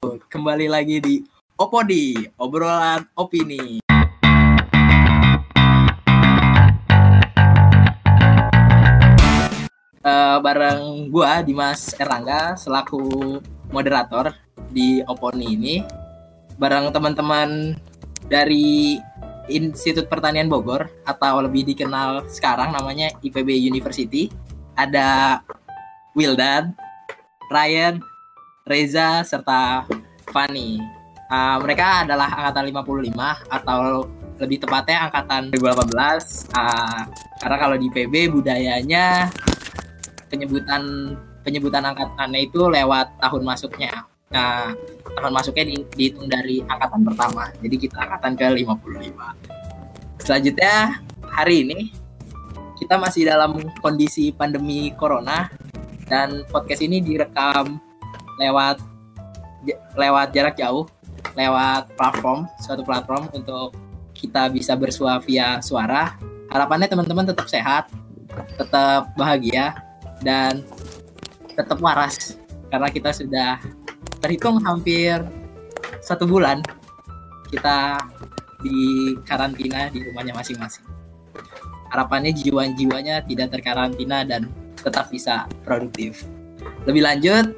kembali lagi di Opodi, obrolan opini. Uh, bareng gua Dimas Erlangga selaku moderator di Oponi ini bareng teman-teman dari Institut Pertanian Bogor atau lebih dikenal sekarang namanya IPB University. Ada Wildan, Ryan, Reza serta Fani. Uh, mereka adalah angkatan 55 atau lebih tepatnya angkatan 2018 uh, karena kalau di PB budayanya penyebutan penyebutan angkatannya itu lewat tahun masuknya. Nah, tahun masuknya di, dihitung dari angkatan pertama. Jadi kita angkatan ke 55. Selanjutnya, hari ini kita masih dalam kondisi pandemi corona dan podcast ini direkam lewat lewat jarak jauh, lewat platform, suatu platform untuk kita bisa bersua via suara. Harapannya teman-teman tetap sehat, tetap bahagia, dan tetap waras karena kita sudah terhitung hampir satu bulan kita di karantina di rumahnya masing-masing. Harapannya jiwa-jiwanya tidak terkarantina dan tetap bisa produktif. Lebih lanjut,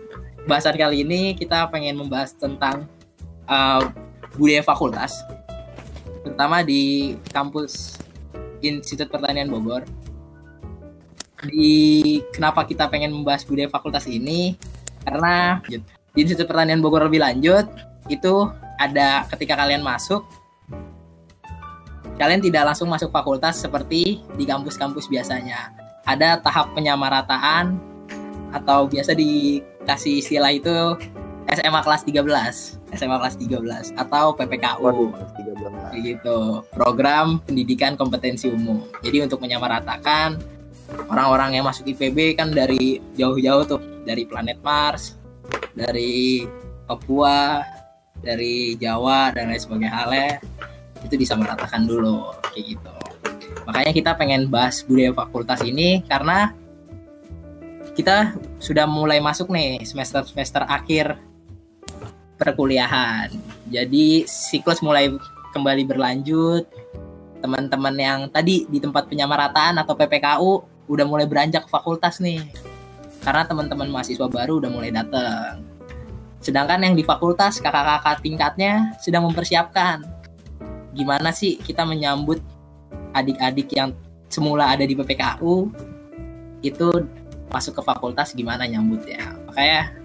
bahasan kali ini kita pengen membahas tentang uh, budaya fakultas, terutama di kampus Institut Pertanian Bogor di kenapa kita pengen membahas budaya fakultas ini karena di Institut Pertanian Bogor lebih lanjut itu ada ketika kalian masuk kalian tidak langsung masuk fakultas seperti di kampus-kampus biasanya. Ada tahap penyamarataan atau biasa dikasih istilah itu SMA kelas 13, SMA kelas 13 atau PPKU. Waduh, gitu. Program Pendidikan Kompetensi Umum. Jadi untuk menyamaratakan orang-orang yang masuk IPB kan dari jauh-jauh tuh dari planet Mars dari Papua dari Jawa dan lain sebagainya halnya itu bisa meratakan dulu kayak gitu makanya kita pengen bahas budaya fakultas ini karena kita sudah mulai masuk nih semester semester akhir perkuliahan. Jadi siklus mulai kembali berlanjut. Teman-teman yang tadi di tempat penyamarataan atau PPKU udah mulai beranjak fakultas nih. Karena teman-teman mahasiswa baru udah mulai datang sedangkan yang di fakultas kakak-kakak tingkatnya sedang mempersiapkan. Gimana sih kita menyambut adik-adik yang semula ada di PPKU itu masuk ke fakultas gimana nyambutnya makanya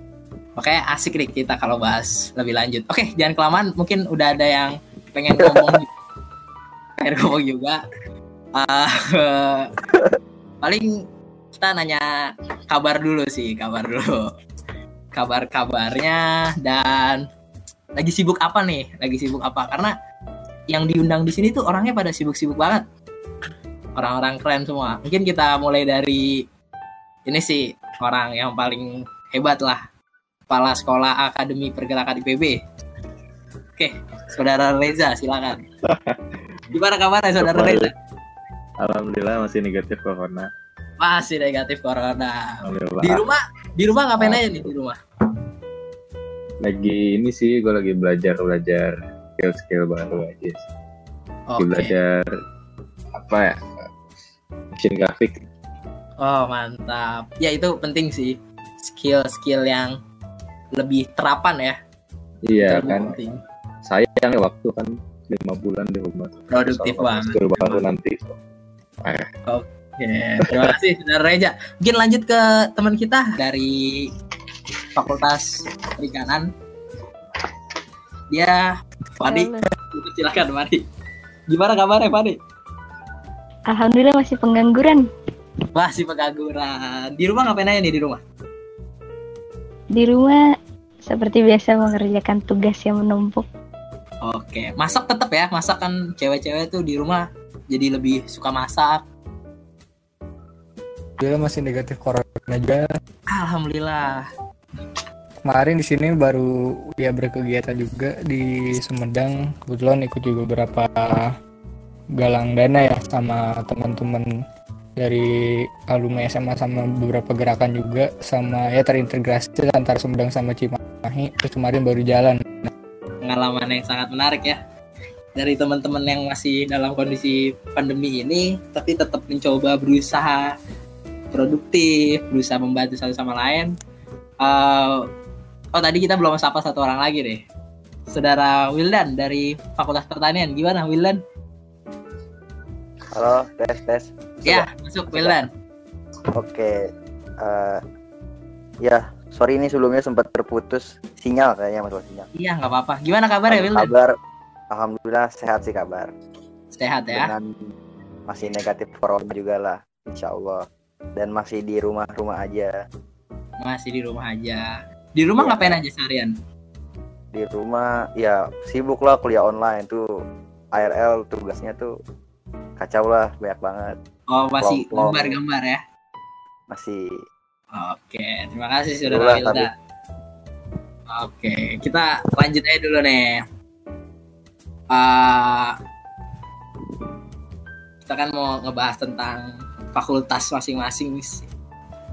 makanya asik nih kita kalau bahas lebih lanjut. Oke jangan kelamaan mungkin udah ada yang pengen ngomong pengen ngomong juga. Uh, paling kita nanya kabar dulu sih kabar dulu. Kabar-kabarnya dan lagi sibuk apa nih? Lagi sibuk apa? Karena yang diundang di sini tuh orangnya pada sibuk-sibuk banget. Orang-orang keren semua. Mungkin kita mulai dari ini sih orang yang paling hebat lah kepala sekolah akademi pergerakan IPB oke saudara Reza silakan gimana kabarnya saudara Reza Alhamdulillah masih negatif corona. Masih negatif corona. Di rumah, di rumah ngapain aja nih di rumah? Lagi ini sih, gue lagi belajar belajar skill-skill baru aja. Sih. Okay. belajar apa ya? Mesin grafik. Oh mantap. Ya itu penting sih. Skill-skill yang lebih terapan ya. Iya kan. Penting. Sayang ya waktu kan lima bulan di rumah. Produktif banget. Skill baru nanti. Oke, terima kasih Saudara Reja. Mungkin lanjut ke teman kita dari Fakultas Perikanan. Dia Fadi. Silakan Fadi. Gimana kabarnya Fadi? Alhamdulillah masih pengangguran. Masih pengangguran. Di rumah ngapain aja nih di rumah? Di rumah seperti biasa mengerjakan tugas yang menumpuk. Oke, masak tetap ya. Masak kan cewek-cewek tuh di rumah jadi lebih suka masak dia masih negatif corona juga alhamdulillah kemarin di sini baru dia berkegiatan juga di Sumedang kebetulan ikut juga beberapa galang dana ya sama teman-teman dari alumni SMA sama beberapa gerakan juga sama ya terintegrasi antara Sumedang sama Cimahi terus kemarin baru jalan. Pengalaman yang sangat menarik ya. Dari teman-teman yang masih dalam kondisi pandemi ini tapi tetap mencoba berusaha produktif berusaha membantu satu sama lain. Uh, oh tadi kita belum sapa satu orang lagi deh. Saudara Wildan dari Fakultas Pertanian. Gimana Wildan? Halo tes tes ya masuk Wildan oke uh, ya sorry ini sebelumnya sempat terputus sinyal kayaknya mas sinyal iya nggak apa-apa gimana kabar ya Wildan kabar Alhamdulillah sehat sih kabar. Sehat ya. Dengan masih negatif corona juga lah, insya Allah. Dan masih di rumah-rumah aja. Masih di rumah aja. Di rumah ya. ngapain aja seharian? Di rumah ya sibuk lah kuliah online tuh. ARL tugasnya tuh kacau lah banyak banget. Oh masih gambar-gambar ya? Masih. Oke, terima kasih sudah Wilda. Oke, kita lanjut aja dulu nih. Uh, kita kan mau ngebahas tentang fakultas masing-masing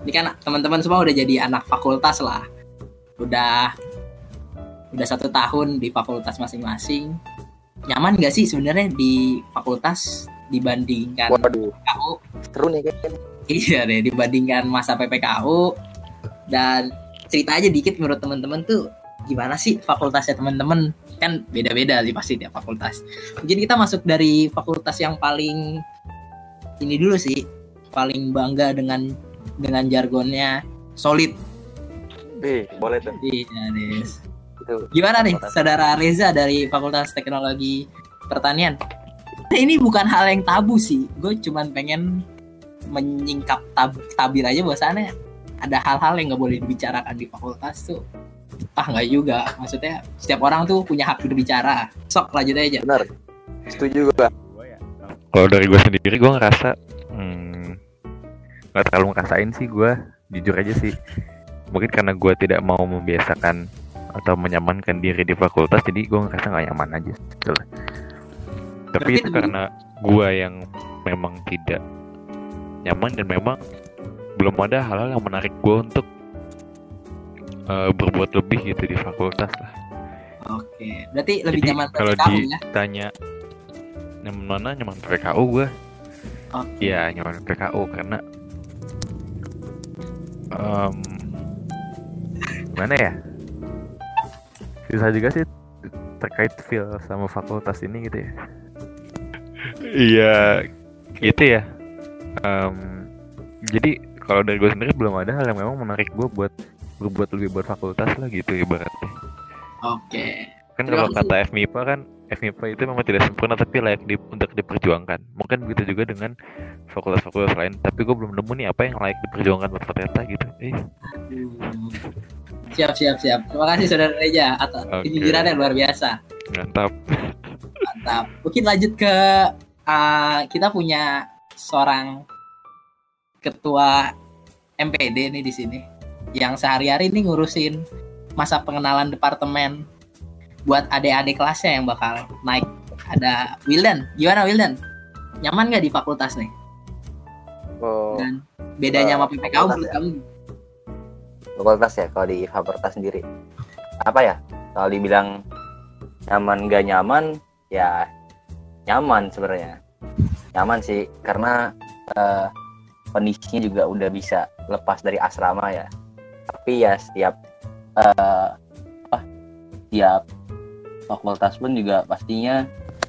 ini kan teman-teman semua udah jadi anak fakultas lah. Udah udah satu tahun di fakultas masing-masing. Nyaman gak sih sebenarnya di fakultas dibandingkan Waduh. PPKU seru nih kan iya deh dibandingkan masa PPKU dan cerita aja dikit menurut teman-teman tuh gimana sih fakultasnya teman-teman kan beda-beda sih pasti tiap fakultas mungkin kita masuk dari fakultas yang paling ini dulu sih paling bangga dengan dengan jargonnya solid Eh, boleh tuh. Iya, Des. Gimana nih, saudara Reza dari Fakultas Teknologi Pertanian? Nah, ini bukan hal yang tabu sih. Gue cuman pengen menyingkap tab tabir aja bahwasannya ada hal-hal yang nggak boleh dibicarakan di fakultas tuh. Ah nggak juga. Maksudnya setiap orang tuh punya hak berbicara sok lanjut aja. Benar. Setuju gue kalau dari gue sendiri gue ngerasa hmm, nggak terlalu ngerasain sih gue jujur aja sih. Mungkin karena gue tidak mau membiasakan atau menyamankan diri di fakultas jadi gue ngerasa nggak nyaman aja. Gitu tapi itu karena gue yang memang tidak nyaman dan memang belum ada hal-hal yang menarik gue untuk uh, berbuat lebih gitu di fakultas lah. Oke, berarti lebih Jadi, nyaman kalau ya? ditanya nyaman mana nyaman PKU gue. Okay. Iya nyaman PKU karena um, mana ya? Susah juga sih terkait feel sama fakultas ini gitu ya. Iya, gitu ya. Um, jadi kalau dari gue sendiri belum ada hal yang memang menarik gue buat berbuat lebih buat fakultas lah gitu ibaratnya. Oke. Kan kalau kata FMIPA kan FMIPA itu memang tidak sempurna tapi layak di, untuk diperjuangkan. Mungkin begitu juga dengan fakultas-fakultas lain. Tapi gue belum nemu nih apa yang layak diperjuangkan buat Fateta gitu. Eh. Siap siap siap. Terima kasih saudara Reja atas okay. kejujurannya luar biasa. Mantap. Mantap. Mungkin lanjut ke uh, kita punya seorang ketua MPD nih di sini yang sehari-hari ini ngurusin masa pengenalan departemen buat adik-adik kelasnya yang bakal naik. Ada Wildan, gimana Wildan? Nyaman gak di fakultas nih? Oh, Dan bedanya sama PPKU menurut ya? kamu? Fakultas ya, kalau di fakultas sendiri. Apa ya? Kalau dibilang nyaman gak nyaman, ya nyaman sebenarnya. Nyaman sih, karena uh, kondisinya juga udah bisa lepas dari asrama ya. Tapi ya setiap uh, apa setiap fakultas pun juga pastinya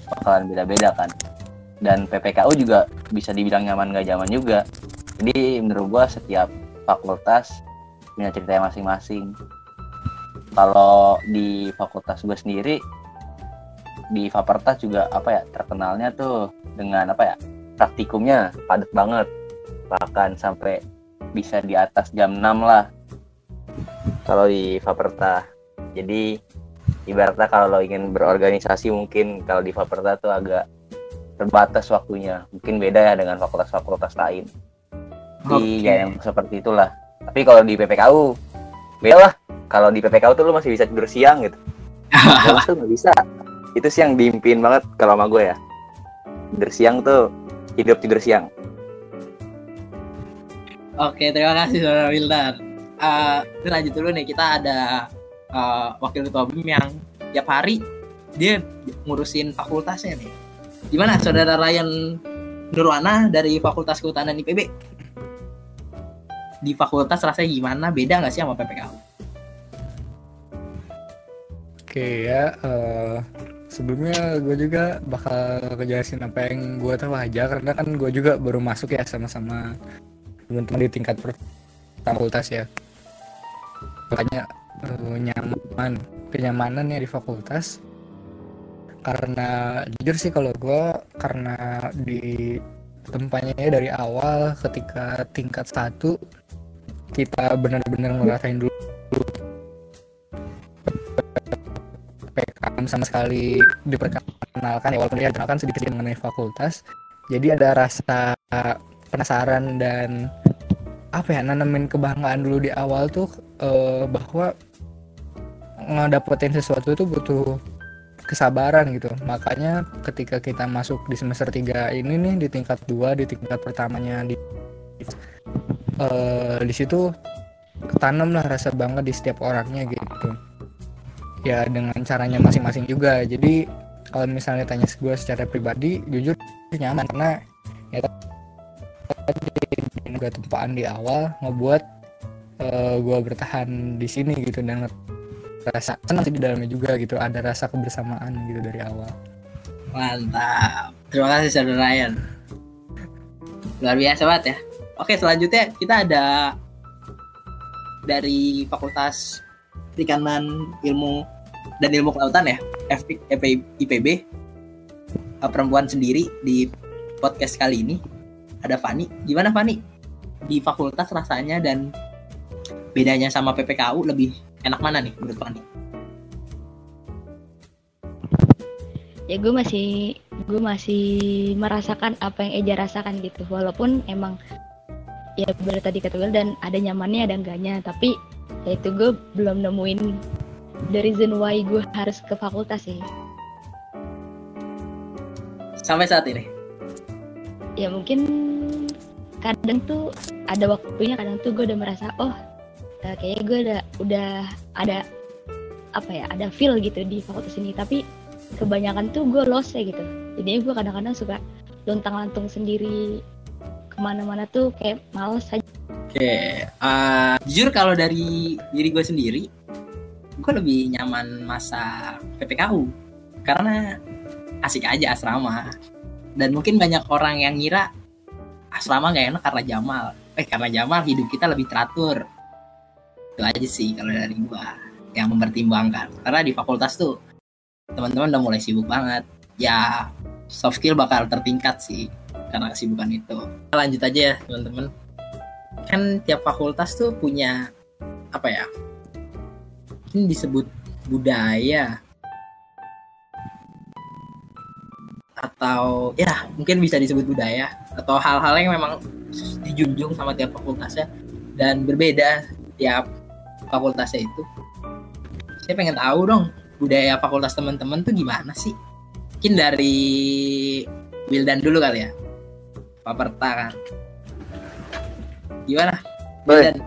bakalan beda-beda kan. Dan PPKU juga bisa dibilang nyaman gak nyaman juga. Jadi menurut gua setiap fakultas punya ceritanya masing-masing. Kalau di fakultas gue sendiri di Fapertas juga apa ya terkenalnya tuh dengan apa ya praktikumnya padat banget bahkan sampai bisa di atas jam 6 lah kalau di Faperta. Jadi ibaratnya kalau lo ingin berorganisasi mungkin kalau di Faperta tuh agak terbatas waktunya. Mungkin beda ya dengan fakultas-fakultas lain. Jadi okay. ya yang seperti itulah. Tapi kalau di PPKU beda lah. Kalau di PPKU tuh lo masih bisa tidur siang gitu. Kalau tuh nggak bisa. Itu sih yang diimpin banget kalau sama gue ya. Tidur siang tuh hidup tidur siang. Oke, terima kasih Saudara Wildar uh, lanjut dulu nih kita ada eh, wakil ketua BEM yang tiap hari dia ngurusin fakultasnya nih. Gimana saudara Ryan Nurwana dari Fakultas Kehutanan IPB? Di fakultas rasanya gimana? Beda nggak sih sama PPKU? Oke ya, eh, sebelumnya gue juga bakal ngejelasin apa yang gue tahu aja karena kan gue juga baru masuk ya sama-sama teman-teman di tingkat fakultas ya. Makanya eh, nyaman, kenyamanan ya di fakultas. Karena jujur sih kalau gue karena di tempatnya ya dari awal ketika tingkat satu kita benar-benar ngerasain dulu PKM sama sekali diperkenalkan ya walaupun dia sedikit mengenai fakultas. Jadi ada rasa penasaran dan apa ya nanamin kebanggaan dulu di awal tuh eh, bahwa ngedapetin sesuatu itu butuh kesabaran gitu. Makanya ketika kita masuk di semester 3 ini nih di tingkat 2 di tingkat pertamanya di eh, di situ ketanam lah rasa bangga di setiap orangnya gitu ya dengan caranya masing-masing juga jadi kalau misalnya tanya gue secara pribadi jujur nyaman karena ya tadi juga tempaan di awal ngebuat gue bertahan di sini gitu dan rasa senang di dalamnya juga gitu ada rasa kebersamaan gitu dari awal Mantap. Terima kasih saudara Ryan. Luar biasa banget ya. Oke, selanjutnya kita ada dari Fakultas Perikanan Ilmu dan Ilmu Kelautan ya, EP IPB. Eh, Perempuan sendiri di podcast kali ini ada Fani. Gimana Fani? Di fakultas rasanya dan bedanya sama PPKU lebih enak mana nih menurut Fani? ya gue masih gue masih merasakan apa yang Eja rasakan gitu walaupun emang ya bener tadi kata dan ada nyamannya ada enggaknya tapi ya itu gue belum nemuin the reason why gue harus ke fakultas sih. Sampai saat ini. ya mungkin kadang tuh ada waktunya kadang tuh gue udah merasa oh eh, kayaknya gue udah udah ada apa ya ada feel gitu di fakultas ini. Tapi kebanyakan tuh gue lost ya gitu. Jadi gue kadang-kadang suka lontang lantung sendiri ke mana-mana tuh kayak males aja. Oke, eh, jujur kalau dari diri gue sendiri, gue lebih nyaman masa PPKU karena asik aja asrama. Dan mungkin banyak orang yang ngira asrama gak enak karena Jamal. Eh karena Jamal hidup kita lebih teratur. Itu aja sih kalau dari gue yang mempertimbangkan. Karena di fakultas tuh teman-teman udah mulai sibuk banget. Ya soft skill bakal tertingkat sih karena kesibukan itu. Lanjut aja ya teman-teman kan tiap fakultas tuh punya apa ya ini disebut budaya. Atau ya mungkin bisa disebut budaya. Atau hal-hal yang memang dijunjung sama tiap fakultasnya dan berbeda tiap fakultasnya itu. Saya pengen tahu dong budaya fakultas teman-teman tuh gimana sih? Mungkin dari Wildan dulu kali ya. Paperta kan. Gimana? Boy. dan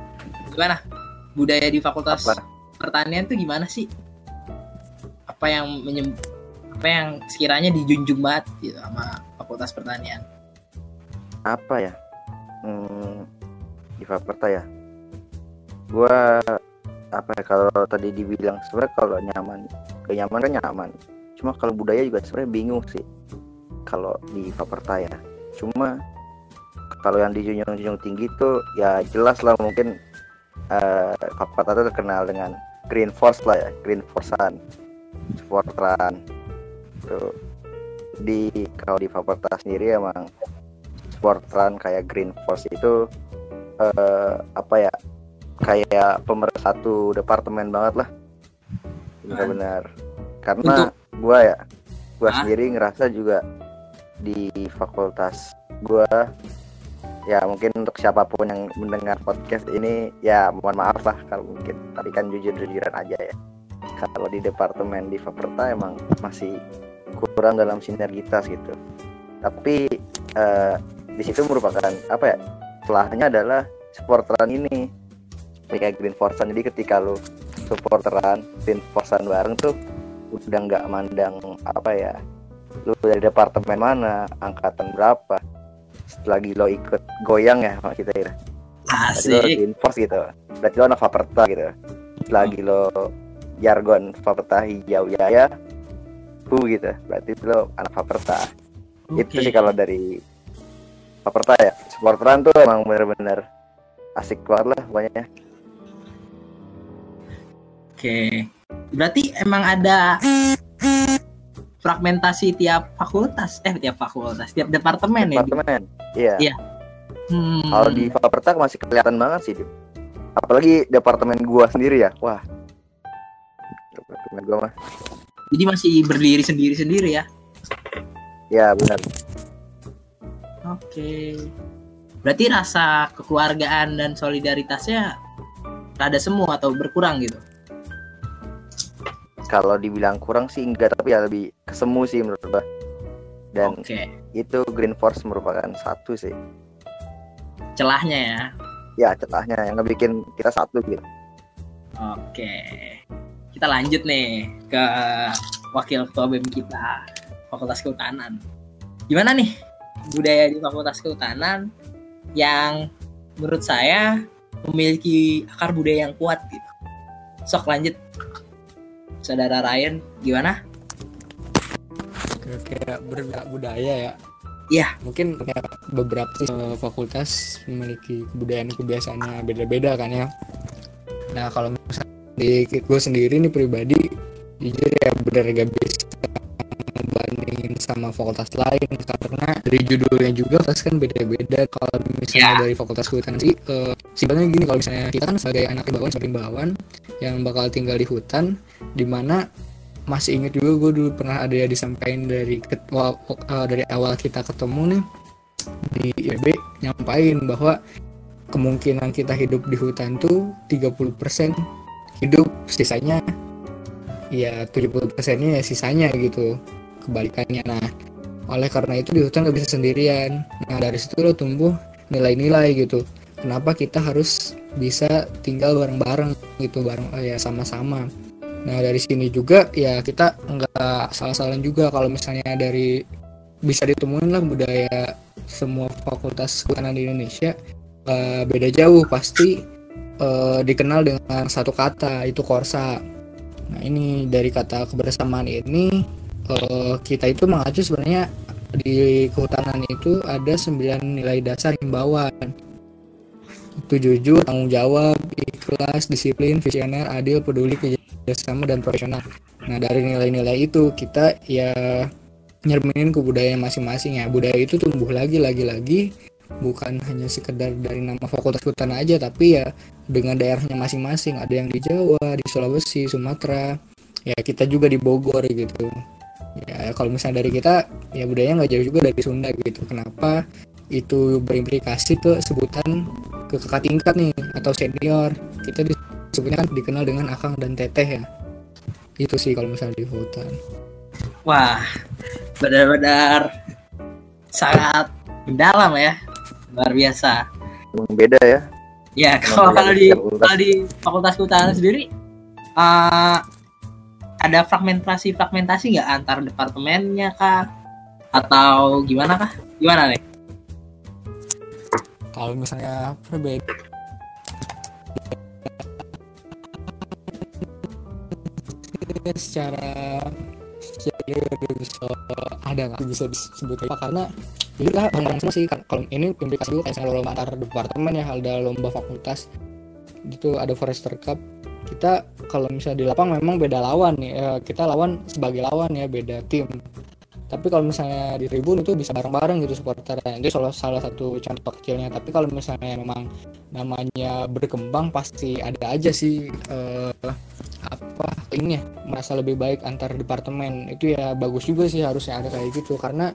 gimana? Budaya di fakultas Apa? Pertanian tuh gimana sih? Apa yang menyem apa yang sekiranya dijunjung banget gitu sama fakultas pertanian? Apa ya? Hmm, di Faperta ya? Gua apa ya kalau tadi dibilang sebenarnya kalau nyaman kenyaman kan nyaman. Cuma kalau budaya juga sebenarnya bingung sih kalau di Faperta ya. Cuma kalau yang dijunjung-junjung tinggi tuh ya jelas lah mungkin eh Faperta tuh terkenal dengan Green Force lah ya Green Forcean. Sportran tuh di kalau di Faperta sendiri emang Sportran kayak Green Force itu eh, apa ya kayak pemersatu departemen banget lah. Benar-benar. Karena Untuk- gua ya gua Hah? sendiri ngerasa juga di fakultas gua ya mungkin untuk siapa pun yang mendengar podcast ini ya mohon maaf lah kalau mungkin. Tapi kan jujur-jujuran aja ya. Kalau di departemen di Faperta emang masih kurang dalam sinergitas gitu. Tapi eh, di situ merupakan apa ya celahnya adalah sportran ini. Kayak Green Force jadi ketika lu supporteran tim forsan bareng tuh udah nggak mandang apa ya lu dari departemen mana angkatan berapa selagi lo ikut goyang ya sama kita ya. Berarti lo Asik. reinforce gitu. Berarti lo anak Faperta gitu. Selagi lo jargon Faperta hijau ya hu gitu. Berarti lo anak Faperta itu Oke. sih kalau dari Faperta ya. Supporteran tuh emang bener-bener asik banget lah pokoknya. Oke. Berarti emang ada fragmentasi tiap fakultas, eh tiap fakultas, tiap departemen ya. departemen iya Iya. Hmm. kalau di Faperta masih kelihatan banget sih Dim. apalagi departemen gua sendiri ya wah departemen gua mah Jadi masih berdiri sendiri-sendiri ya. ya benar Oke. Berarti rasa kekeluargaan dan solidaritasnya ada semua atau berkurang gitu. Kalau dibilang kurang sih enggak tapi ya lebih kesemu sih menurut gua dan Oke. itu Green Force merupakan satu sih Celahnya ya. ya celahnya yang ngebikin kita satu gitu Oke. Kita lanjut nih ke wakil ketua BEM kita, Fakultas Kehutanan. Gimana nih budaya di Fakultas Kehutanan yang menurut saya memiliki akar budaya yang kuat gitu. Sok lanjut. Saudara Ryan, gimana? kayak berbudaya ya Iya. mungkin kayak beberapa sih, eh, fakultas memiliki kebudayaan kebiasaannya beda-beda kan ya nah kalau misalnya di gue sendiri nih pribadi jujur ya bener gak bisa sama fakultas lain karena dari judulnya juga fakultas kan beda-beda kalau misalnya Ya. dari fakultas kehutanan sih eh, simpelnya gini kalau misalnya kita kan sebagai anak imbauan sebagai imbauan yang bakal tinggal di hutan di mana masih inget juga gue dulu pernah ada ya disampaikan dari ket- wa- eh, dari awal kita ketemu nih di IB nyampain bahwa kemungkinan kita hidup di hutan tuh 30% hidup sisanya ya 70 persennya ya sisanya gitu kebalikannya. Nah oleh karena itu di hutan gak bisa sendirian. Nah dari situ lo tumbuh nilai-nilai gitu. Kenapa kita harus bisa tinggal bareng-bareng gitu bareng ya sama-sama. Nah dari sini juga ya kita nggak salah-salah juga kalau misalnya dari bisa ditemuin lah budaya semua fakultas kehutanan di Indonesia eh, beda jauh. Pasti eh, dikenal dengan satu kata itu korsa. Nah ini dari kata kebersamaan ini eh, kita itu mengacu sebenarnya di kehutanan itu ada sembilan nilai dasar himbauan itu jujur, tanggung jawab, ikhlas, disiplin, visioner, adil, peduli, kerjasama dan profesional. Nah dari nilai-nilai itu kita ya nyerminin ke budaya masing-masing ya. Budaya itu tumbuh lagi, lagi-lagi bukan hanya sekedar dari nama fakultas kehutanan aja, tapi ya dengan daerahnya masing-masing. Ada yang di Jawa, di Sulawesi, Sumatera, ya kita juga di Bogor gitu. Ya kalau misalnya dari kita ya budayanya nggak jauh juga dari Sunda gitu. Kenapa? Itu berimplikasi ke sebutan ke kakak tingkat nih atau senior kita disebutnya kan dikenal dengan akang dan teteh ya itu sih kalau misalnya di hutan Wah, benar-benar sangat mendalam ya. Luar biasa. emang beda ya Ya, kalau kalau di kalau di Fakultas Kehutanan sendiri eh, ada fragmentasi fragmentasi nggak antar departemennya kah? Atau gimana kah? Gimana nih? kalau misalnya berbeda secara bisa ada nggak bisa disebut apa karena jadi lah semua sih kalau ini implikasi juga kayak lomba antar departemen ya ada lomba fakultas gitu ada Forester Cup kita kalau misalnya di lapang memang beda lawan ya, kita lawan sebagai lawan ya beda tim. Tapi kalau misalnya di tribun itu bisa bareng-bareng gitu supporternya. Itu salah salah satu contoh kecilnya. Tapi kalau misalnya memang namanya berkembang pasti ada aja sih eh, apa ini ya merasa lebih baik antar departemen. Itu ya bagus juga sih harusnya ada kayak gitu. Karena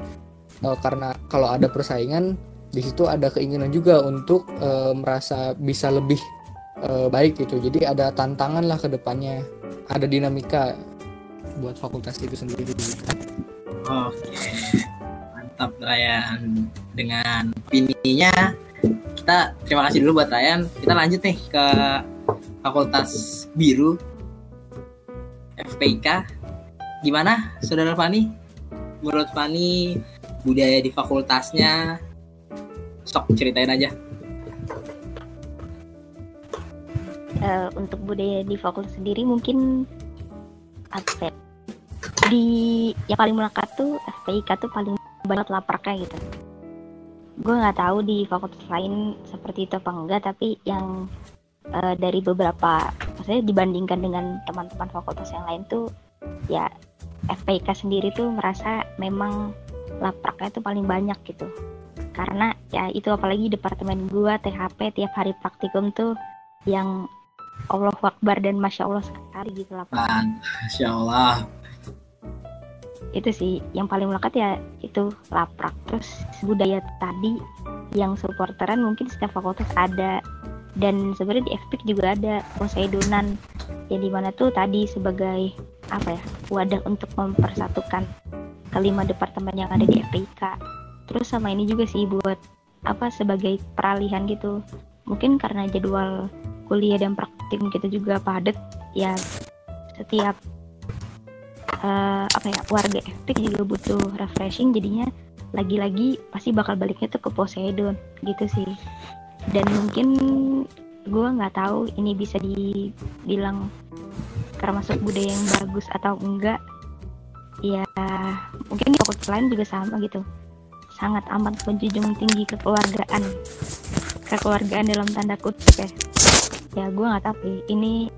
eh, karena kalau ada persaingan di situ ada keinginan juga untuk eh, merasa bisa lebih eh, baik gitu jadi ada tantangan lah ke depannya ada dinamika buat fakultas itu sendiri Oke, mantap Ryan. Dengan opininya kita terima kasih dulu buat Ryan. Kita lanjut nih ke Fakultas Biru FPK. Gimana, Saudara Fani? Menurut Fani, budaya di fakultasnya, sok ceritain aja. Eh, untuk budaya di fakultas sendiri mungkin apa di yang paling melekat tuh FPIK tuh paling banget lapraknya gitu. Gue nggak tahu di fakultas lain seperti itu apa enggak tapi yang eh, dari beberapa maksudnya dibandingkan dengan teman-teman fakultas yang lain tuh ya FPIK sendiri tuh merasa memang lapraknya tuh paling banyak gitu. Karena ya itu apalagi departemen gua THP tiap hari praktikum tuh yang Allah Akbar dan Masya Allah sekali gitu lah Masya Allah. itu sih yang paling melekat ya itu laprak. Terus budaya tadi yang supporteran mungkin setiap fakultas ada. Dan sebenarnya di FPIK juga ada Poseidonan. Yang di mana tuh tadi sebagai apa ya wadah untuk mempersatukan kelima departemen yang ada di FPIK terus sama ini juga sih buat apa sebagai peralihan gitu. Mungkin karena jadwal kuliah dan praktikum kita juga padat ya setiap eh, apa ya warga FPIK juga butuh refreshing jadinya lagi-lagi pasti bakal baliknya tuh ke Poseidon gitu sih. Dan mungkin gue nggak tahu ini bisa dibilang termasuk budaya yang bagus atau enggak. Ya mungkin di fakultas lain juga sama gitu. Sangat amat menjunjung tinggi kekeluargaan kekeluargaan dalam tanda kutip ya ya gue nggak tahu sih ini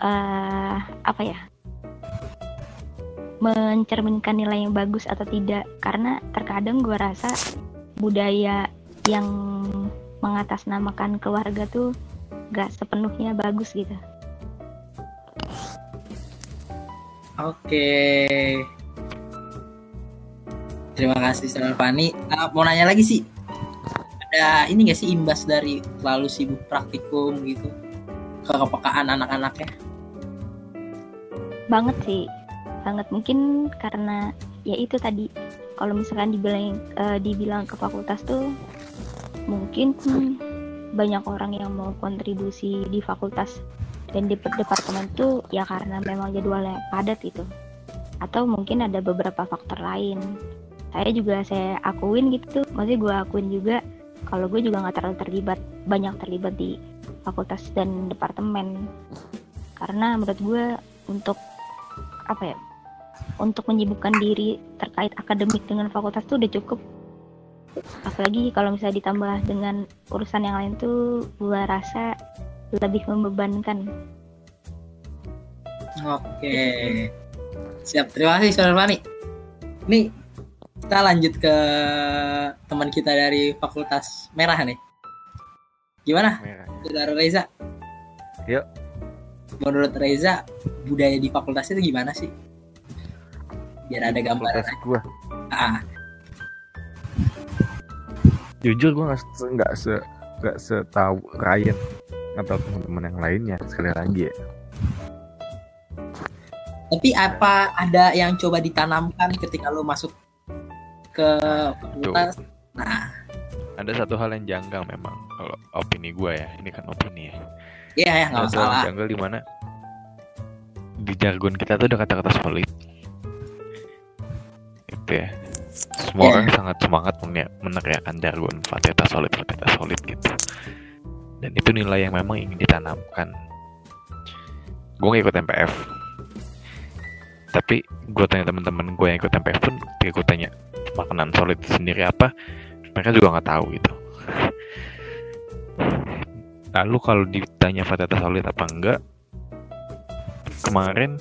eh apa ya mencerminkan nilai yang bagus atau tidak karena terkadang gue rasa budaya yang mengatasnamakan keluarga tuh gak sepenuhnya bagus gitu Oke. Terima kasih Saudara Fani. Ah, mau nanya lagi sih. Ada ini gak sih imbas dari terlalu sibuk praktikum gitu? Kekepekaan anak-anaknya? banget sih. Banget. Mungkin karena ya itu tadi. Kalau misalkan dibilang eh, dibilang ke fakultas tuh mungkin hmm, banyak orang yang mau kontribusi di fakultas. Dan di departemen tuh ya karena memang jadwalnya padat itu atau mungkin ada beberapa faktor lain. Saya juga saya akuin gitu. Maksudnya gue akuin juga kalau gue juga nggak terlalu terlibat banyak terlibat di fakultas dan departemen karena menurut gue untuk apa ya untuk menyibukkan diri terkait akademik dengan fakultas tuh udah cukup apalagi kalau misalnya ditambah dengan urusan yang lain tuh gua rasa lebih membebankan Oke. Siap. Terima kasih Saudara Fani. Nih, kita lanjut ke teman kita dari Fakultas Merah nih. Gimana, Merah. Saudara Reza? Yuk. Menurut Reza, budaya di fakultas itu gimana sih? Biar ada gambaran. Fakultas gua. Ah, Jujur gua nggak se- nggak se nggak setahu Ryan atau teman-teman yang lainnya sekali lagi ya. tapi apa ada yang coba ditanamkan ketika lo masuk ke fakultas? Nah, Ada satu hal yang janggal memang kalau opini gua ya. Ini kan opini ya. iya ya nggak Ada satu hal masalah. yang janggal di mana di jargon kita tuh ada kata-kata solid. Itu ya. Semua Iya. orang sangat semangat mene- meneriakan jargon Fateta solid, Fateta solid gitu. Dan itu nilai yang memang ingin ditanamkan. Gue gak ikut MPF. Tapi gue tanya teman-teman gue yang ikut MPF pun, ketika gue tanya makanan solid sendiri apa, mereka juga nggak tahu gitu. Lalu kalau ditanya Fateta solid apa enggak, kemarin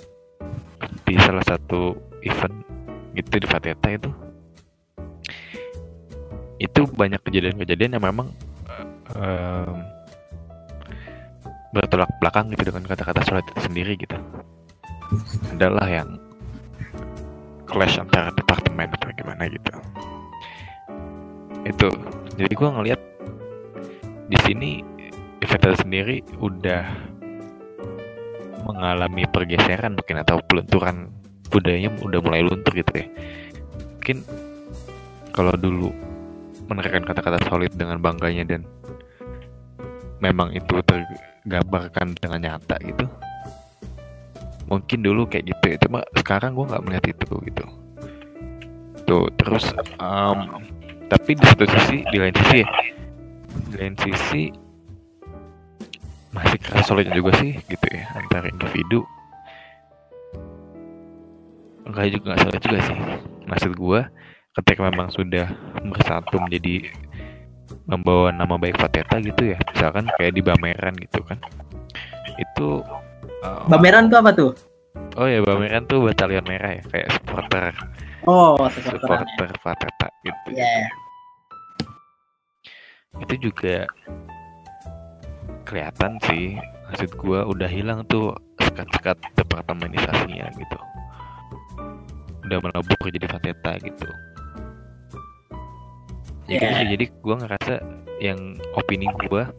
di salah satu event gitu di Fateta itu itu banyak kejadian-kejadian yang memang em, bertolak belakang gitu dengan kata-kata solid itu sendiri gitu adalah yang clash antara departemen atau gimana gitu. Itu. Jadi gua ngelihat di sini Fateta sendiri udah mengalami pergeseran mungkin atau pelunturan budayanya udah mulai luntur gitu ya. Mungkin kalau dulu menerapkan kata-kata solid dengan bangganya dan memang itu tergambarkan dengan nyata gitu mungkin dulu kayak gitu ya. Cuma sekarang gue nggak melihat itu gitu. Tuh terus em, tapi di satu sisi di lain sisi ya, di lain sisi masih kerasa solid juga sih gitu ya antara individu. Enggak juga nggak solid juga sih maksud gue ketika memang sudah bersatu menjadi membawa nama baik Fateta gitu ya misalkan kayak di Bameran gitu kan. Itu uh, Bameran tuh apa tuh? oh ya Bameran tuh batalion merah ya kayak supporter Oh, supporteran. supporter Fateta gitu Iya. itu juga kelihatan sih maksud gua udah hilang tuh sekat-sekat departemenisasinya gitu udah melebur jadi Fateta gitu jadi Iya. jadi gua ngerasa yang opini gua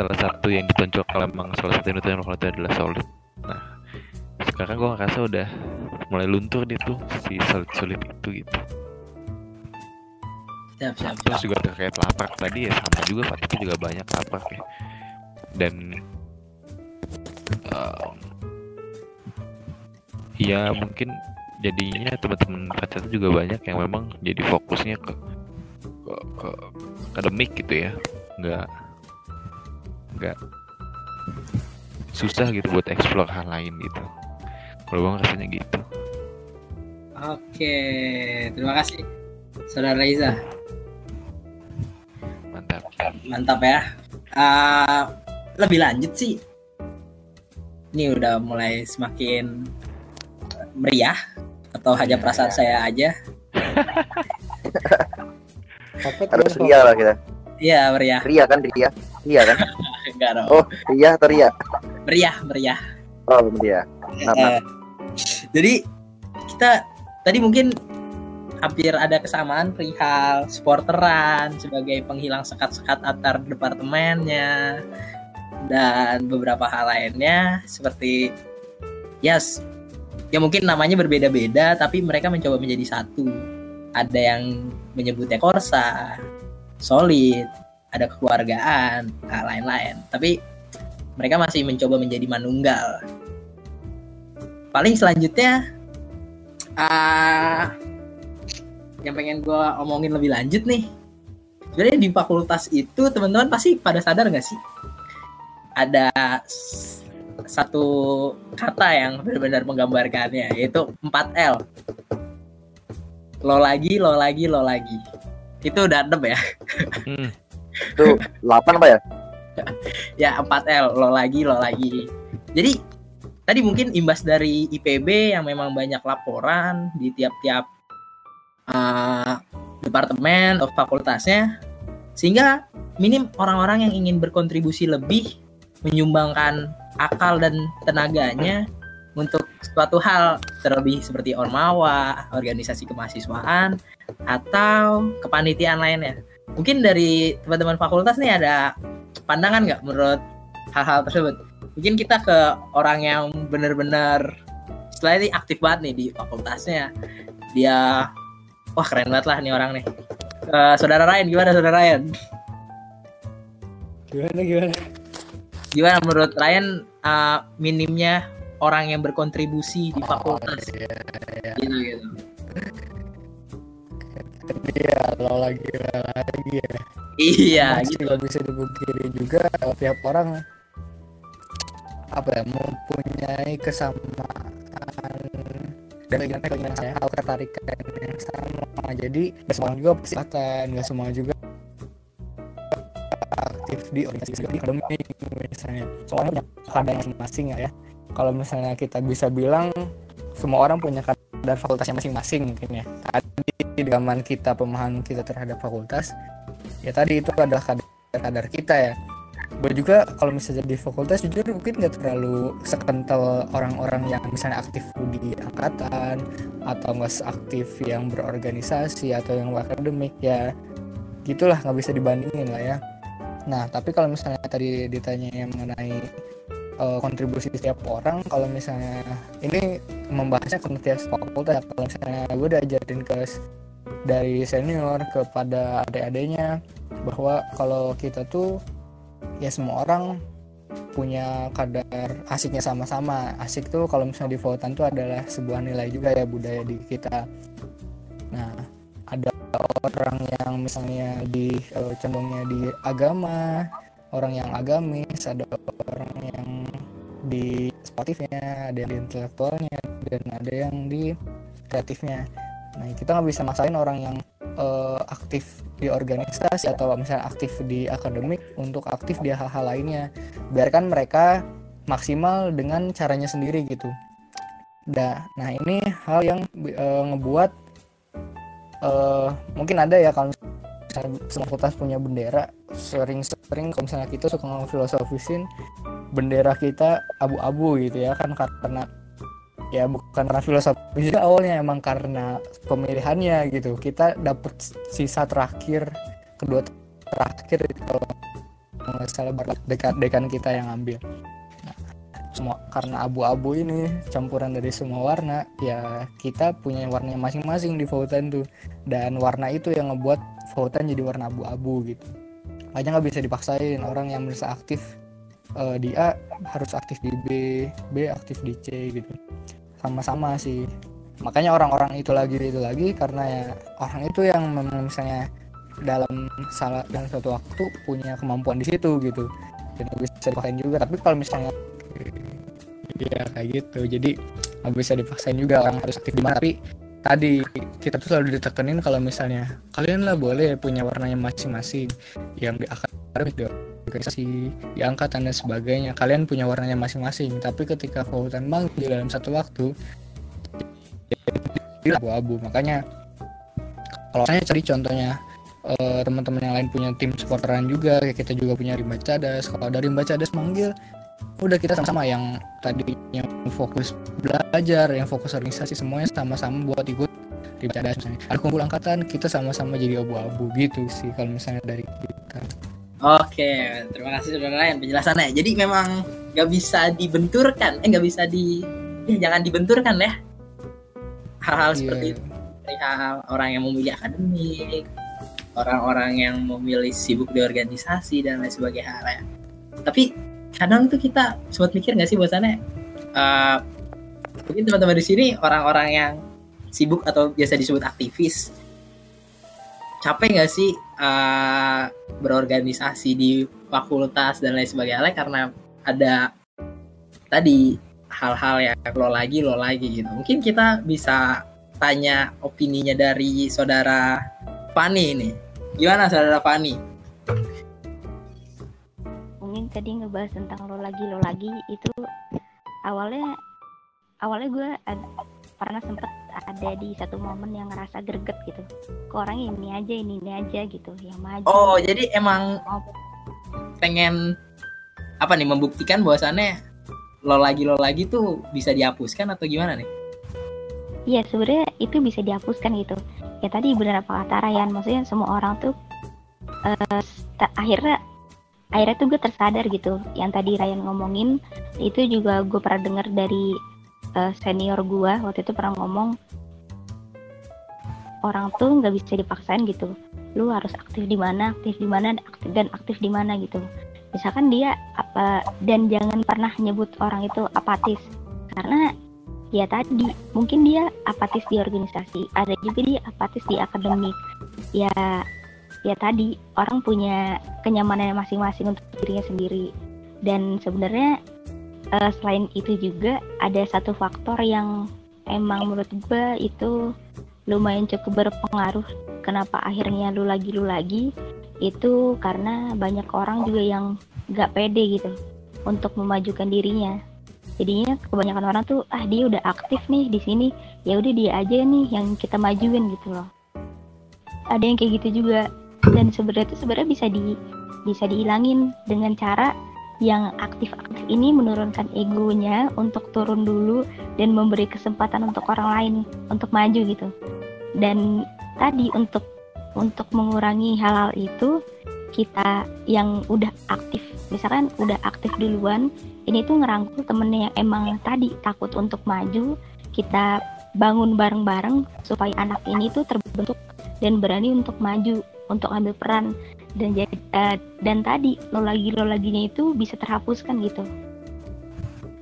salah satu yang ditonjok kalau emang salah satu yang kalau itu adalah solid nah sekarang gua ngerasa udah mulai luntur dia tuh si solid solid itu gitu. Siap, siap, terus siap. juga terkait lapak tadi ya sama juga Fatih juga banyak lapak ya. Dan em, ya mungkin jadinya teman-teman Fatih juga banyak yang memang jadi fokusnya ke ke, ke akademik gitu ya. Nggak nggak susah gitu buat explore hal lain gitu kalau bang rasanya gitu Oke, terima kasih. Saudara Reza, mantap mantap ya. Ah, lebih lanjut sih. Ini udah mulai semakin meriah atau hanya Iya. perasaan saya aja. Harus ria lah kita. Iya, meriah. Ria kan Ria. Ria kan? Enggak dong. Oh, Ria atau Ria? Meriah, meriah. Oh, Ria. Kenapa? Eh, jadi kita tadi mungkin hampir ada kesamaan perihal sporteran sebagai penghilang sekat-sekat antar departemennya dan beberapa hal lainnya seperti yes ya mungkin namanya berbeda-beda tapi mereka mencoba menjadi satu ada yang menyebutnya korsa solid ada kekeluargaan lain-lain. Tapi mereka masih mencoba menjadi manunggal. Paling selanjutnya ah yang pengen gue omongin lebih lanjut nih. Sebenarnya di fakultas itu teman-teman pasti pada sadar nggak sih? Ada satu kata yang benar-benar menggambarkannya yaitu 4L lo lagi lo lagi lo lagi. Itu udah adem ya. Hmm, Itu 8 apa ya? ya 4L lo lagi lo lagi jadi tadi mungkin imbas dari IPB yang memang banyak laporan di tiap-tiap eh, departemen atau fakultasnya sehingga minim orang-orang yang ingin berkontribusi lebih menyumbangkan akal dan tenaganya untuk suatu hal terlebih seperti ormawa, organisasi kemahasiswaan atau kepanitiaan lainnya. Mungkin dari teman-teman fakultas nih ada pandangan nggak menurut hal-hal tersebut? Mungkin kita ke orang yang benar-benar setelah ini aktif banget nih di fakultasnya. Dia wah keren banget lah nih orang nih. Eh, saudara Ryan gimana saudara Ryan? Gimana gimana? Gimana menurut Ryan eh, minimnya orang yang berkontribusi di Oh, fakultas iya, iya. gitu gitu. Iya, lo lagi lagi ya. Iya Masih gitu. bisa dipungkiri juga kalau tiap orang apa ya mempunyai kesamaan dan keinginan keinginan saya hal ketertarikan yang sama jadi nggak semua juga pasti nggak semua juga aktif di organisasi di akademik misalnya soalnya punya kadar masing-masing ya kalau misalnya kita bisa bilang semua orang punya kadar fakultasnya masing-masing mungkin ya. Tadi di zaman kita pemahaman kita terhadap fakultas ya tadi itu adalah kadar kadar kita ya. Gue juga kalau misalnya di fakultas jujur mungkin nggak terlalu sekental orang-orang yang misalnya aktif di angkatan atau nggak seaktif yang berorganisasi atau yang akademik ya gitulah nggak bisa dibandingin lah ya. Nah tapi kalau misalnya tadi ditanya yang mengenai eh, kontribusi setiap orang. Kalau misalnya ini membahasnya ke tiap fakultas kalau misalnya gue udah ajarin ke dari senior kepada adik-adiknya bahwa kalau kita tuh ya semua orang punya kadar asiknya sama-sama. Asik tuh kalau misalnya di Votan tuh adalah sebuah nilai juga ya budaya di kita. Nah ada orang yang misalnya di uh, condongnya di agama orang yang agamis ada orang di sportifnya ada yang di intelektualnya dan ada yang di kreatifnya. Nah kita nggak bisa maksain orang yang uh, aktif di organisasi atau misalnya aktif di akademik untuk aktif di hal-hal lainnya. Biarkan mereka maksimal dengan caranya sendiri gitu. Nah nah ini hal yang uh, ngebuat uh, mungkin ada ya kalau misalnya semua fakultas punya bendera sering-sering kalau misalnya kita suka ngomong filosofisin bendera kita abu-abu gitu ya kan karena ya bukan karena filosofi juga awalnya emang karena pemilihannya gitu. Kita dapet sisa terakhir kedua terakhir kalau nggak salah dekat dekan kita yang ambil nah, semua karena abu-abu ini campuran dari semua warna ya kita punya warnanya masing-masing di Votan tuh. Dan warna itu yang ngebuat Votan jadi warna abu-abu gitu aja nggak bisa dipaksain. Orang yang merasa aktif uh, di A harus aktif di B B aktif di C gitu. Sama-sama sih. Makanya orang-orang itu lagi itu lagi karena ya orang itu yang memang misalnya dalam salah dan suatu waktu punya kemampuan di situ gitu. Dan bisa dipakai juga. Tapi kalau misalnya ya kayak gitu. Jadi nggak bisa dipaksain juga orang harus aktif di mana. Tapi tadi kita tuh selalu ditekenin kalau misalnya kalian lah boleh punya warnanya masing-masing. Yang di akademik di organisasi di angkatan dan sebagainya. Kalian punya warnanya masing-masing. Tapi ketika fakultas manggil dalam satu waktu jadi abu-abu. Makanya kalau saya cari contohnya uh, teman-teman yang lain punya tim supporteran juga kita juga punya rimba cadas kalau dari rimba cadas manggil udah kita sama-sama yang tadi yang fokus belajar yang fokus organisasi semuanya sama-sama buat ikut cadas misalnya ada kumpul angkatan kita sama-sama jadi abu-abu gitu sih kalau misalnya dari kita Oke, terima kasih saudara Ryan penjelasannya. Jadi memang nggak bisa dibenturkan, eh nggak bisa di, ya jangan dibenturkan ya hal-hal yeah. seperti itu. Hal orang yang memilih akademik, orang-orang yang memilih sibuk di organisasi dan lain sebagainya ya. Tapi kadang tuh kita sempat mikir nggak sih bahwasannya uh, mungkin teman-teman di sini orang-orang yang sibuk atau biasa disebut aktivis capek nggak sih uh, berorganisasi di fakultas dan lain sebagainya? Karena ada tadi hal-hal yang lo lagi lo lagi gitu. Mungkin kita bisa tanya opininya dari saudara Fani ini. Gimana saudara Fani tadi ngebahas tentang lo lagi lo lagi itu awalnya awalnya gue pernah sempet ada di satu momen yang ngerasa greget gitu. Ke orang ini aja ini ini aja gitu yang maju. Oh jadi emang pengen apa nih membuktikan bahwasannya lo lagi lo lagi tuh bisa dihapuskan atau gimana nih? Iya sebenarnya itu bisa dihapuskan gitu. Ya tadi benar apa kata Ryan maksudnya semua orang tuh uh, akhirnya akhirnya tuh gue tersadar gitu. Yang tadi Ryan ngomongin itu juga gue pernah dengar dari uh, senior gue waktu itu pernah ngomong orang tuh nggak bisa dipaksain gitu. Lu harus aktif di mana aktif di mana aktif dan aktif di mana gitu. Misalkan dia apa dan jangan pernah nyebut orang itu apatis. Karena ya tadi mungkin dia apatis di organisasi ada juga dia apatis di akademik. Ya ya tadi orang punya kenyamanan masing-masing untuk dirinya sendiri. Dan sebenarnya uh, selain itu juga ada satu faktor yang emang menurut gue itu lumayan cukup berpengaruh kenapa akhirnya lu lagi lu lagi itu karena banyak orang juga yang gak pede gitu untuk memajukan dirinya. Jadinya kebanyakan orang tuh ah dia udah aktif nih di sini ya udah dia aja nih yang kita majuin gitu loh. Ada yang kayak gitu juga dan sebenarnya itu sebenarnya bisa di bisa dihilangin dengan cara yang aktif-aktif ini menurunkan egonya untuk turun dulu dan memberi kesempatan untuk orang lain untuk maju gitu. Dan tadi untuk untuk mengurangi hal-hal itu kita yang udah aktif misalkan udah aktif duluan ini tuh ngerangkul temennya yang emang tadi takut untuk maju kita bangun bareng-bareng supaya anak ini tuh terbentuk dan berani untuk maju untuk ambil peran. Dan jadi eh, dan tadi lo lagi lo laginya itu bisa terhapuskan gitu.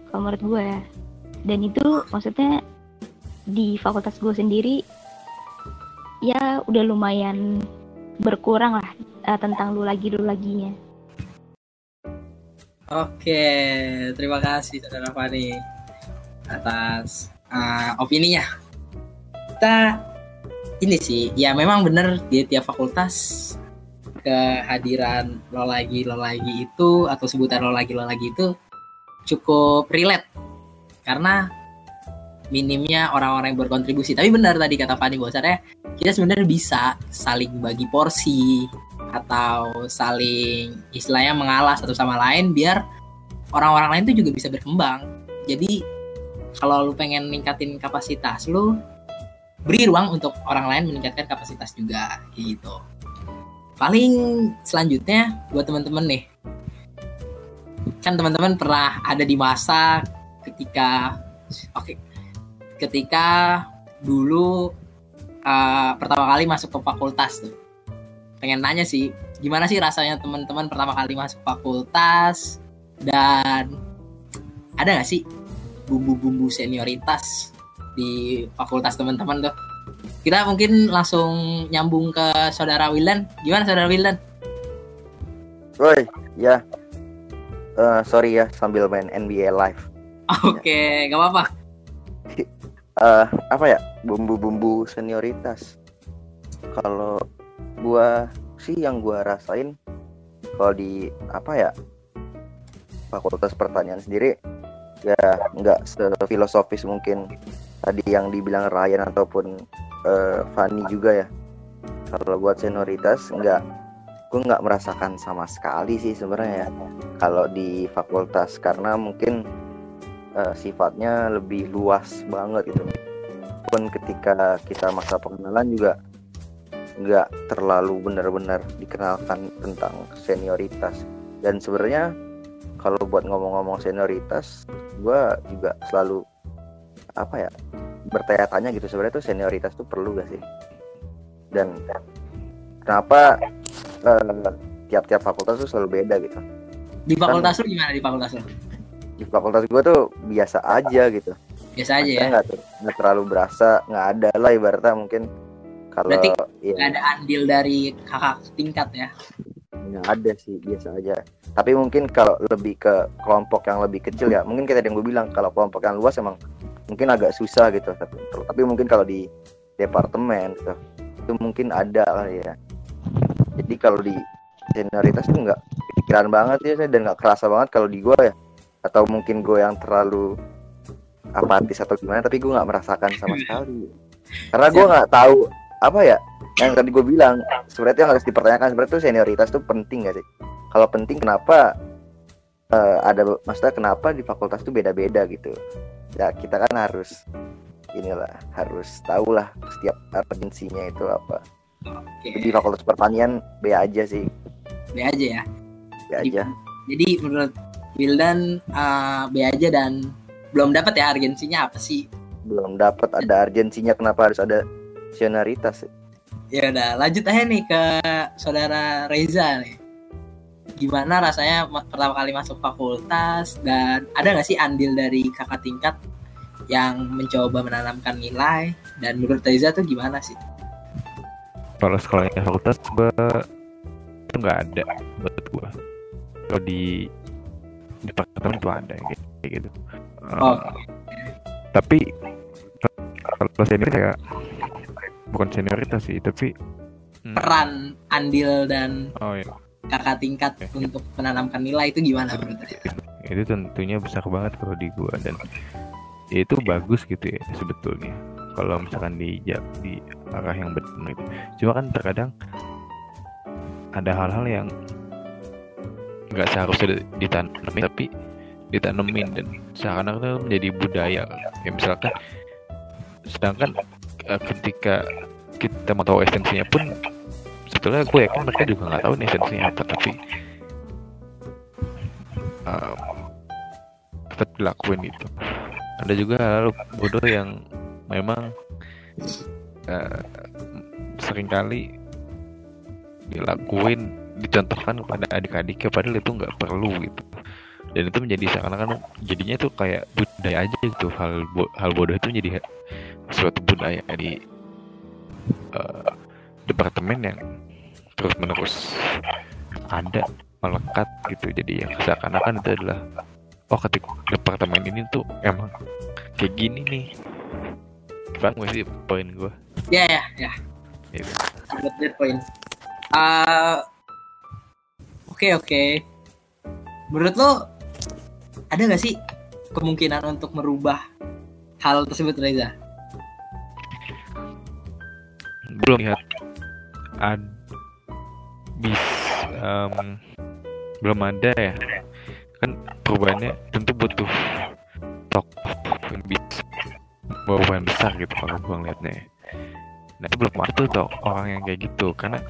Kalau menurut gue ya. Dan itu maksudnya di fakultas gue sendiri ya udah lumayan berkurang lah eh, tentang lu lagi lu laginya Oke, terima kasih saudara Fani atas uh, opininya. Kita ini sih, ya memang benar di tiap fakultas kehadiran lo lagi lo lagi itu atau sebutan lo lagi lo lagi itu cukup relate karena minimnya orang-orang yang berkontribusi. Tapi benar tadi kata Fani bahwasannya kita sebenarnya bisa saling bagi porsi atau saling istilahnya mengalah satu sama lain biar orang-orang lain tuh juga bisa berkembang. Jadi kalau lu pengen ningkatin kapasitas lu beri ruang untuk orang lain meningkatkan kapasitas juga gitu. Paling selanjutnya buat teman-teman nih. Kan teman-teman pernah ada di masa ketika oke ketika dulu uh, pertama kali masuk ke fakultas tuh pengen nanya sih gimana sih rasanya teman-teman pertama kali masuk fakultas dan ada nggak sih bumbu-bumbu senioritas di fakultas teman-teman tuh kita mungkin langsung nyambung ke saudara Wildan gimana saudara Wildan Woi, ya. Eh, sorry ya sambil main NBA live. oke nggak apa-apa Eh, apa ya? Bumbu-bumbu senioritas. Kalau gua sih yang gua rasain kalau di apa ya? Fakultas Pertanian sendiri ya nggak sefilosofis mungkin tadi yang dibilang Ryan ataupun eh, Fanny juga ya. Kalau buat senioritas nggak gue nggak merasakan sama sekali sih sebenarnya ya. Kalau di fakultas karena mungkin eh, sifatnya lebih luas banget gitu. Pun ketika kita masa pengenalan juga nggak terlalu benar-benar dikenalkan tentang senioritas. Dan sebenarnya kalau buat ngomong-ngomong senioritas gue juga selalu apa ya bertanya-tanya gitu sebenarnya tuh senioritas tuh perlu gak sih? Dan kenapa eh, tiap-tiap fakultas tuh selalu beda gitu? Di fakultas lu gimana? Di fakultas lu? Di fakultas gue tuh biasa aja gitu. Biasa aja ya? Maksudnya nggak ter- nggak terlalu berasa nggak ada lah ibaratnya mungkin kalau Berarti ya ada andil dari kakak tingkat ya? Nggak ada sih biasa aja. Tapi mungkin kalau lebih ke kelompok yang lebih kecil ya mungkin kayak tadi yang gue bilang kalau kelompok yang luas emang mungkin agak susah gitu tapi, tapi mungkin kalau di departemen gitu itu mungkin ada lah ya. Jadi kalau di senioritas tuh nggak pikiran banget ya dan nggak kerasa banget kalau di gue ya. Atau mungkin gue yang terlalu apatis atau gimana tapi gue nggak merasakan sama sekali. Karena gue nggak tahu apa ya yang tadi gue bilang sebenarnya yang harus dipertanyakan sebenarnya tuh senioritas tuh penting gak sih? Kalau penting kenapa eh, ada maksudnya kenapa di fakultas tuh beda-beda gitu ya kita kan harus inilah harus tahu lah setiap urgensinya itu apa. Oke. Di fakultas pertanian B aja sih. B aja ya. B aja. Jadi menurut Wildan uh, B aja dan belum dapat ya urgensinya apa sih? Belum dapat ada urgensinya kenapa harus ada senioritas ya udah lanjut aja nih ke saudara Reza nih gimana rasanya ma- pertama kali masuk fakultas dan ada nggak sih andil dari kakak tingkat yang mencoba menanamkan nilai? Dan menurut Reza tuh gimana sih? Kalau sekolahnya fakultas gue itu nggak ada buat gue kalau di departemen itu ada kayak kayak gitu. Eh, Oh. tapi kalau senior ya bukan senioritas sih tapi hmm, peran andil dan oh ya kakak tingkat untuk menanamkan nilai itu gimana? Menurut itu tentunya besar banget kalau di gua dan ya itu bagus gitu ya sebetulnya. Kalau misalkan di di arah yang benar itu. Cuma kan terkadang ada hal-hal yang nggak seharusnya ditanamin tapi ditanemin dan seakan-akan itu menjadi budaya. Kayak misalkan sedangkan eh, ketika kita mau tahu esensinya pun sebetulnya gue yakin mereka juga nggak tahu nih esensinya apa tapi eh, tetap dilakuin itu ada juga hal bodoh yang memang eh, sering kali dilakuin dicontohkan kepada adik-adiknya padahal itu nggak perlu gitu. Dan itu menjadi seakan-akan jadinya tuh kayak budaya aja gitu hal bo- hal bodoh itu menjadi suatu budaya di eh, departemen yang terus menerus ada melekat gitu jadi yang seakan-akan itu adalah oh ketika departemen ini tuh emang kayak gini nih paham gak sih poin gue Ya ya ya. Good, good point. Ah, Oke oke. Menurut lo ada nggak sih kemungkinan untuk merubah hal tersebut Reza? belum lihat ad bis em, belum ada ya. Kan perubahannya tentu butuh tokoh yang perubahan besar gitu kalau gua ngeliatnya ya. nah itu belum ada tuh orang yang kayak gitu karena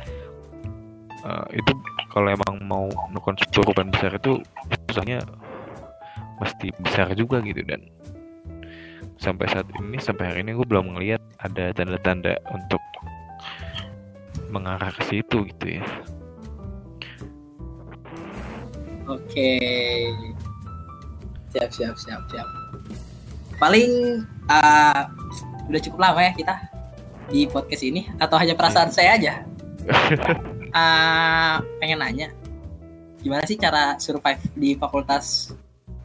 eh, itu kalau emang mau melakukan perubahan besar itu susahnya mesti besar juga gitu. Dan sampai saat ini sampai hari ini gue belum ngelihat ada tanda-tanda untuk mengarah ke situ gitu ya Oke. Siap siap siap siap. Paling ah, udah cukup lama ya kita di podcast ini atau hanya perasaan saya aja? Ah, pengen nanya gimana sih cara survive di fakultas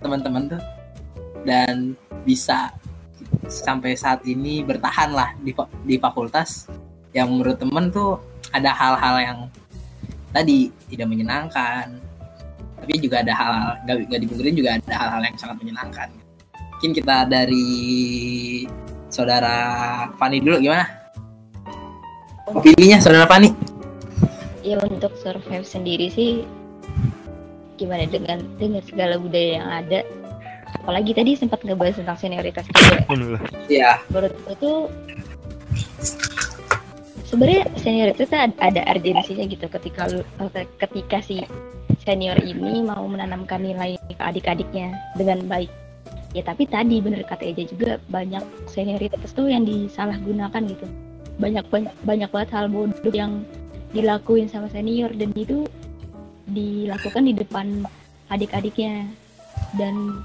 teman-teman tuh dan bisa sampai saat ini bertahan lah di di fakultas yang menurut temen tuh ada hal-hal yang tadi tidak menyenangkan tapi juga ada hal-hal nggak nggak dipungkirin juga ada hal-hal yang sangat menyenangkan. Mungkin kita dari saudara Fani dulu gimana? Opininya saudara Fani? Ya untuk survive sendiri sih gimana dengan dengan segala budaya yang ada? Apalagi tadi sempat ngebahas tentang senioritas juga. Ya menurut gue tuh sebenarnya senioritas itu ada, ada urgensinya gitu. Ketika lu ketika si senior ini mau menanamkan nilai ke adik-adiknya dengan baik. Ya tapi tadi bener kata Eja juga banyak senioritas tuh yang disalahgunakan gitu. Banyak banyak banyak banget hal bodoh yang dilakuin sama senior dan itu dilakukan di depan adik-adiknya. Dan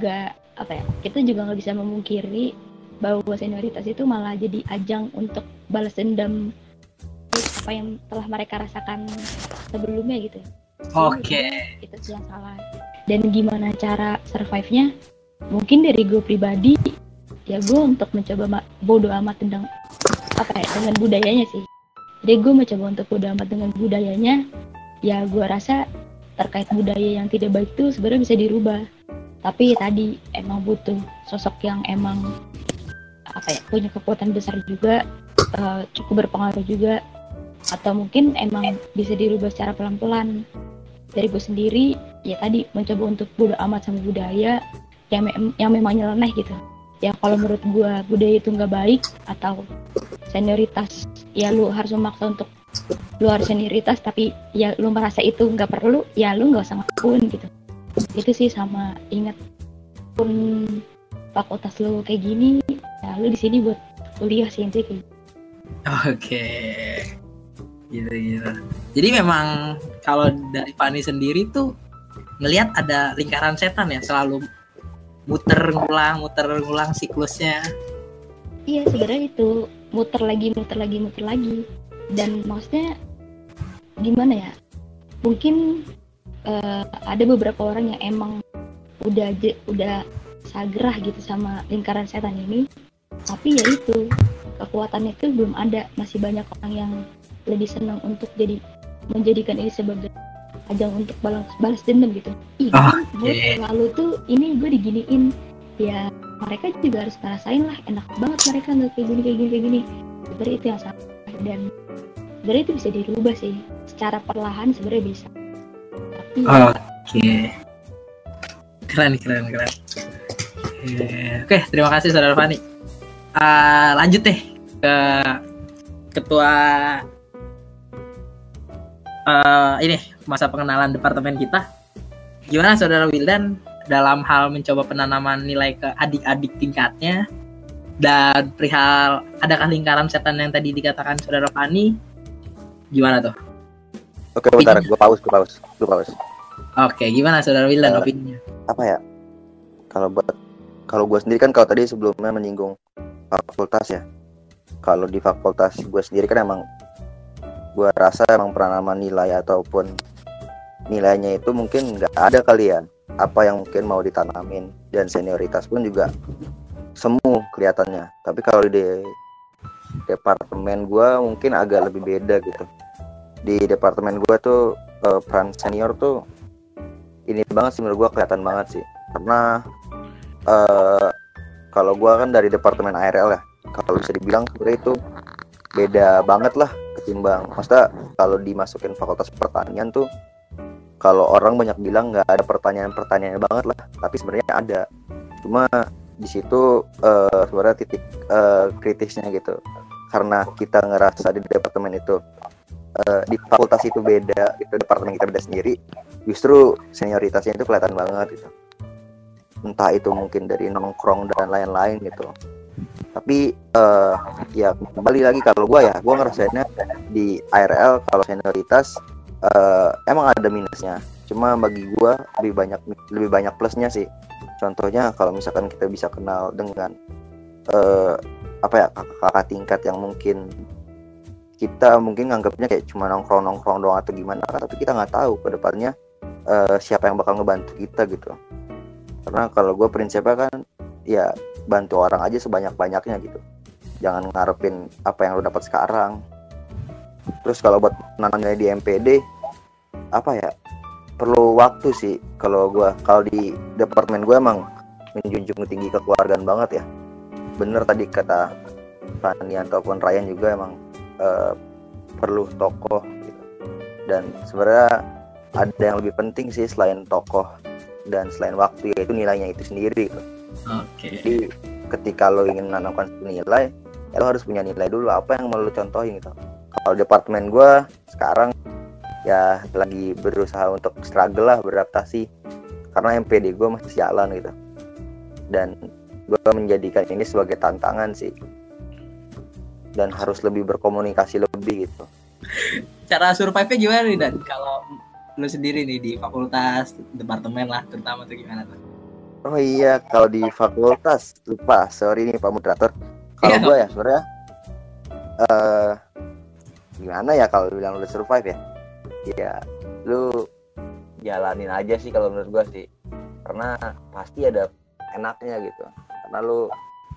nggak apa ya kita juga nggak bisa memungkiri bahwa senioritas itu malah jadi ajang untuk balas dendam apa yang telah mereka rasakan sebelumnya gitu oke. Itu sih yang salah. Dan gimana cara survive-nya? Mungkin dari gue pribadi ya gue untuk mencoba bodo amat tentang apa ya dengan budayanya sih. Jadi gue mencoba untuk bodo amat dengan budayanya ya gue rasa terkait budaya yang tidak baik itu sebenarnya bisa dirubah. Tapi tadi emang butuh sosok yang emang apa ya punya kekuatan besar juga eh, cukup berpengaruh juga. Atau mungkin emang bisa dirubah secara pelan-pelan. Dari gue sendiri ya tadi mencoba untuk bodo amat sama budaya yang mem- yang memang nyeleneh gitu. Ya kalau menurut gue budaya itu nggak baik atau senioritas ya lu harus memaksa untuk lu harus senioritas tapi ya lu merasa itu nggak perlu ya lu nggak usah ngelakuin gitu. Itu sih sama ingat pun fakultas lu kayak gini ya lu di sini buat kuliah sih kayak gitu. Oke. Gitu gitu jadi memang kalau dari Fani sendiri tuh ngelihat ada lingkaran setan ya selalu muter ngulang muter ngulang siklusnya. Iya sebenarnya itu muter lagi muter lagi muter lagi. Dan maksudnya gimana ya? Mungkin eh, ada beberapa orang yang emang udah udah sagrah gitu sama lingkaran setan ini. Tapi ya itu kekuatannya itu belum ada. Masih banyak orang yang lebih senang untuk jadi menjadikan ini sebagai ajang untuk balas balas dendam gitu. Ih Ah, gue lalu tuh ini gue diginiin. Ya mereka juga harus ngerasain lah enak banget mereka nggak kayak gini kayak gini kayak gini. Sebenarnya itu yang salah. Dan sebenarnya itu bisa dirubah sih. Secara perlahan sebenarnya bisa. Tapi ya, Oke. Keren, keren, keren. Oke, Oke, terima kasih Saudara Fani. Ah, lanjut deh ke ketua eh ini masa pengenalan departemen kita. Gimana Saudara Wildan dalam hal mencoba penanaman nilai ke adik-adik tingkatnya dan perihal adakah lingkaran setan yang tadi dikatakan Saudara Fani? Gimana tuh? Oke, bentar, gue pause, gue pause, gue pause. Oke, gimana saudara Wildan Eh, opininya? Apa ya? Kalau buat kalau gue sendiri kan kalau tadi sebelumnya menyinggung fakultas ya. Kalau di fakultas gue sendiri kan emang gue rasa emang penanaman nilai ataupun nilainya itu mungkin nggak ada kali ya. Apa yang mungkin mau ditanamin dan senioritas pun juga semu kelihatannya. Tapi kalau di departemen gue mungkin agak lebih beda gitu. Di departemen gue tuh eh, peran senior tuh ini banget sih menurut gua kelihatan banget sih karena eh kalau gua kan dari departemen ARL ya. Kalau bisa dibilang sebenarnya itu beda banget lah ketimbang maksudnya kalau dimasukin fakultas pertanian tuh kalau orang banyak bilang nggak ada pertanyaan-pertanyaan banget lah. Tapi sebenarnya ada. Cuma di situ eh, sebenarnya titik eh, kritisnya gitu. Karena kita ngerasa di departemen itu eh, di fakultas itu beda itu departemen kita beda sendiri justru senioritasnya itu kelihatan banget gitu entah itu mungkin dari nongkrong dan lain-lain gitu. Tapi eh ya kembali lagi kalau gua ya gua ngerasainnya di ARL kalau senioritas eh emang ada minusnya. Cuma bagi gua lebih banyak lebih banyak plusnya sih. Contohnya kalau misalkan kita bisa kenal dengan eh apa ya kakak-kakak tingkat yang mungkin kita mungkin nganggapnya kayak cuma nongkrong nongkrong doang atau gimana tapi kita nggak tahu ke depannya eh, siapa yang bakal ngebantu kita gitu karena kalau gue prinsipnya kan ya bantu orang aja sebanyak banyaknya gitu. Jangan ngarepin apa yang lo dapat sekarang. Terus kalau buat nanamnya di MPD apa ya perlu waktu sih kalau gue kalau di departemen gue emang menjunjung tinggi kekeluargaan banget ya. Bener tadi kata Fani ataupun Ryan juga emang eh, perlu tokoh gitu. Dan sebenarnya ada yang lebih penting sih selain tokoh dan selain waktu yaitu nilainya itu sendiri gitu. Oke. Jadi ketika lo ingin menanamkan satu nilai, ya lo harus punya nilai dulu apa yang mau lo contohin gitu. Kalau departemen gue sekarang ya lagi berusaha untuk struggle lah beradaptasi karena MPD gue masih jalan gitu. Dan gue menjadikan ini sebagai tantangan sih. Dan harus lebih berkomunikasi lebih gitu. Cara survive-nya gimana nih Dan? Kalau lu sendiri nih di fakultas, departemen lah terutama tuh gimana tuh? Oh iya, kalau di fakultas lupa. Sorry nih Pak Moderator. Kalau Iya. gue ya sebenarnya eh gimana ya kalau bilang lu survive ya? Ya lu jalanin aja sih kalau menurut gue sih. Karena pasti ada enaknya gitu. Karena lu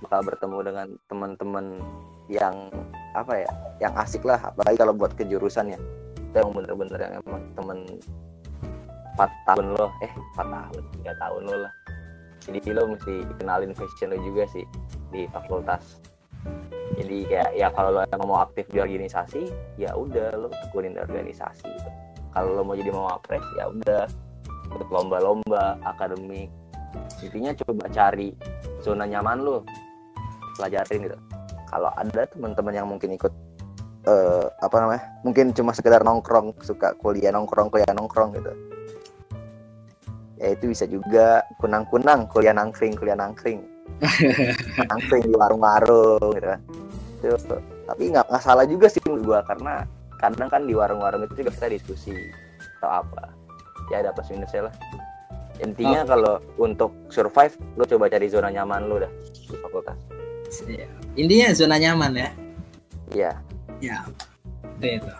bakal bertemu dengan teman-teman yang apa ya, yang asik lah. Apalagi kalau buat kejurusan ya. Itu yang bener-bener yang emang temen 4 tahun lo, eh 4 tahun, 3 tahun lo lah. Jadi lo mesti kenalin passion lo juga sih di fakultas. Jadi kayak ya kalau lo emang mau aktif di organisasi ya udah lo tekunin organisasi gitu. Kalau lo mau jadi mau apres ya udah lomba-lomba akademik. Intinya coba cari zona nyaman lo. Pelajarin gitu. Kalau ada teman-teman yang mungkin ikut eh, apa namanya? Mungkin cuma sekedar nongkrong suka kuliah nongkrong kuliah nongkrong gitu. Ya itu bisa juga kunang-kunang kuliah nangkring kuliah nangkring. Nangkring di warung-warung gitu kan. Itu tapi nggak nggak salah juga sih menurut gua karena kadang kan di warung-warung itu juga kita diskusi atau apa. Ya ada plus minusnya lah. Intinya kalau untuk survive lo coba cari zona nyaman lo dah di fakultas. Iya. Intinya zona nyaman ya. iya Ya. Itu itu.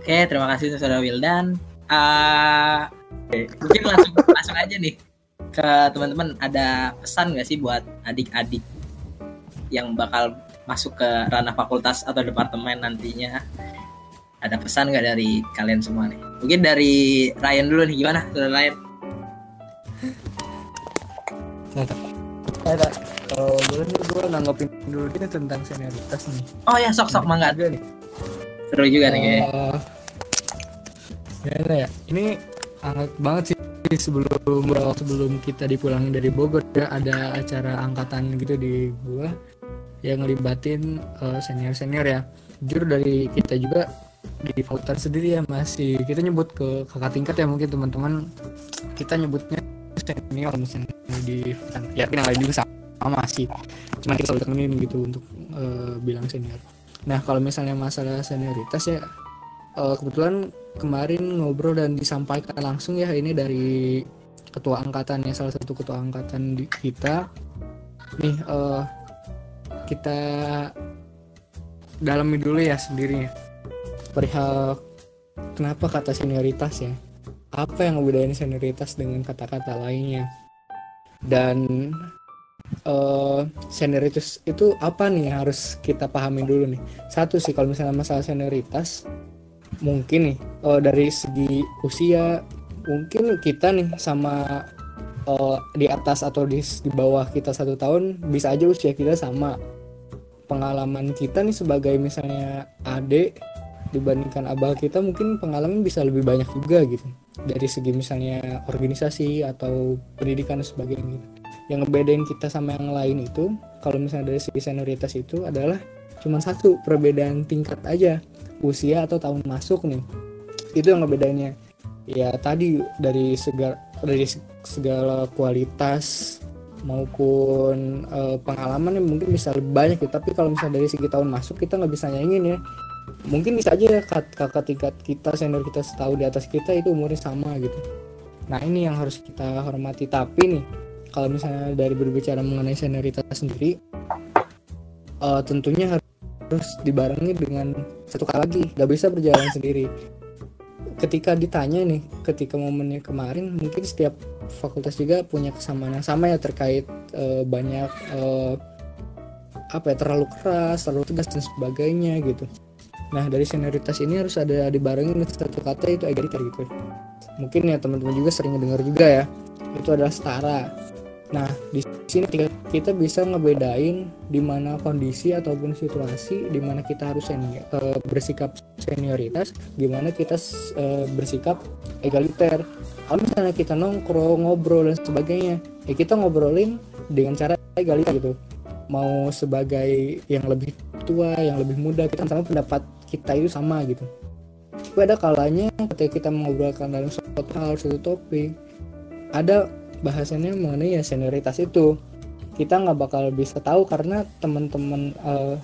Oke, terima kasih untuk Saudara Wildan. Ah, oke, mungkin langsung langsung aja nih ke teman-teman ada pesan nggak sih buat adik-adik yang bakal masuk ke ranah fakultas atau departemen nantinya ada pesan nggak dari kalian semua nih mungkin dari Ryan dulu nih gimana saudara Ryan Ada. Kalau gue nih gue nanggepin dulu dia tentang senioritas nih. oh ya sok sok mangga Juga nih. seru juga nih kayaknya Eh, ya? Ini hangat banget sih sebelum sebelum kita dipulangin dari Bogor ya ada acara angkatan gitu di gua yang ngelibatin senior senior ya. Jujur dari kita juga di fakultas sendiri ya masih kita nyebut ke kakak tingkat ya mungkin teman-teman kita nyebutnya senior misalnya di ya yang lain juga sama sih. Cuma kita selalu tekenin gitu untuk eh, bilang senior. Nah kalau misalnya masalah senioritas ya eh, kebetulan kemarin ngobrol dan disampaikan langsung ya ini dari ketua angkatan ya salah satu ketua angkatan di kita. Nih eh, kita dalami dulu ya sendiri. Ya perihal kenapa kata senioritas ya? Apa yang membedain senioritas dengan kata-kata lainnya? Dan eh senioritas itu apa nih yang harus kita pahami dulu nih? Satu sih kalau misalnya masalah senioritas mungkin nih eh, dari segi usia mungkin kita nih sama eh, di atas atau di, di bawah kita satu tahun bisa aja usia kita sama. Pengalaman kita nih sebagai misalnya adik dibandingkan abah kita mungkin pengalaman bisa lebih banyak juga gitu. Dari segi misalnya organisasi atau pendidikan dan sebagainya gitu. Yang ngebedain kita sama yang lain itu kalau misalnya dari segi senioritas itu adalah cuma satu perbedaan tingkat aja. Usia atau tahun masuk nih. Itu yang ngebedainnya. Ya tadi dari segala dari segala kualitas maupun eh, pengalaman yang mungkin bisa lebih banyak gitu. tapi kalau misalnya dari segi tahun masuk kita nggak bisa nyaingin ya. Mungkin bisa aja ya kak- kakak tingkat kita senior kita setahun di atas kita itu umurnya sama gitu. Nah ini yang harus kita hormati. Tapi nih kalau misalnya dari berbicara mengenai senioritas sendiri eh, tentunya harus dibarengi dengan satu hal lagi nggak bisa berjalan sendiri. Ketika ditanya nih ketika momennya kemarin mungkin setiap fakultas juga punya kesamaan yang sama ya terkait eh, banyak eh, apa ya terlalu keras terlalu tegas dan sebagainya gitu. Nah dari senioritas ini harus ada dibarengi dengan satu kata itu egaliter gitu. Mungkin ya teman-teman juga sering dengar juga ya itu adalah setara nah di sini kita- bisa ngebedain di mana kondisi ataupun situasi di mana kita harus senior, eh, bersikap senioritas gimana kita eh, bersikap egaliter. Kalau misalnya kita nongkrong ngobrol dan sebagainya ya kita ngobrolin dengan cara egaliter gitu. Mau sebagai yang lebih tua yang lebih muda kita sama pendapat kita itu sama gitu. Tapi ada kalanya ketika kita mengobrolkan dalam suatu hal suatu topik ada bahasannya mengenai ya senioritas itu. Kita nggak bakal bisa tahu karena teman-teman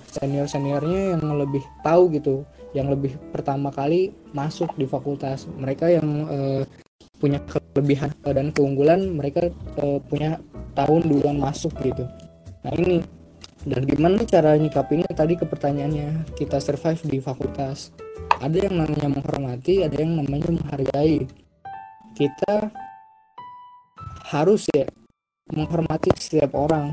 senior seniornya yang lebih tahu gitu yang lebih pertama kali masuk di fakultas. Mereka yang eh, punya kelebihan dan keunggulan mereka eh, punya tahun duluan masuk gitu. Nah ini dan gimana cara nyikapinnya tadi ke pertanyaannya kita survive di fakultas. Ada yang namanya menghormati ada yang namanya menghargai. Kita harus ya menghormati setiap orang.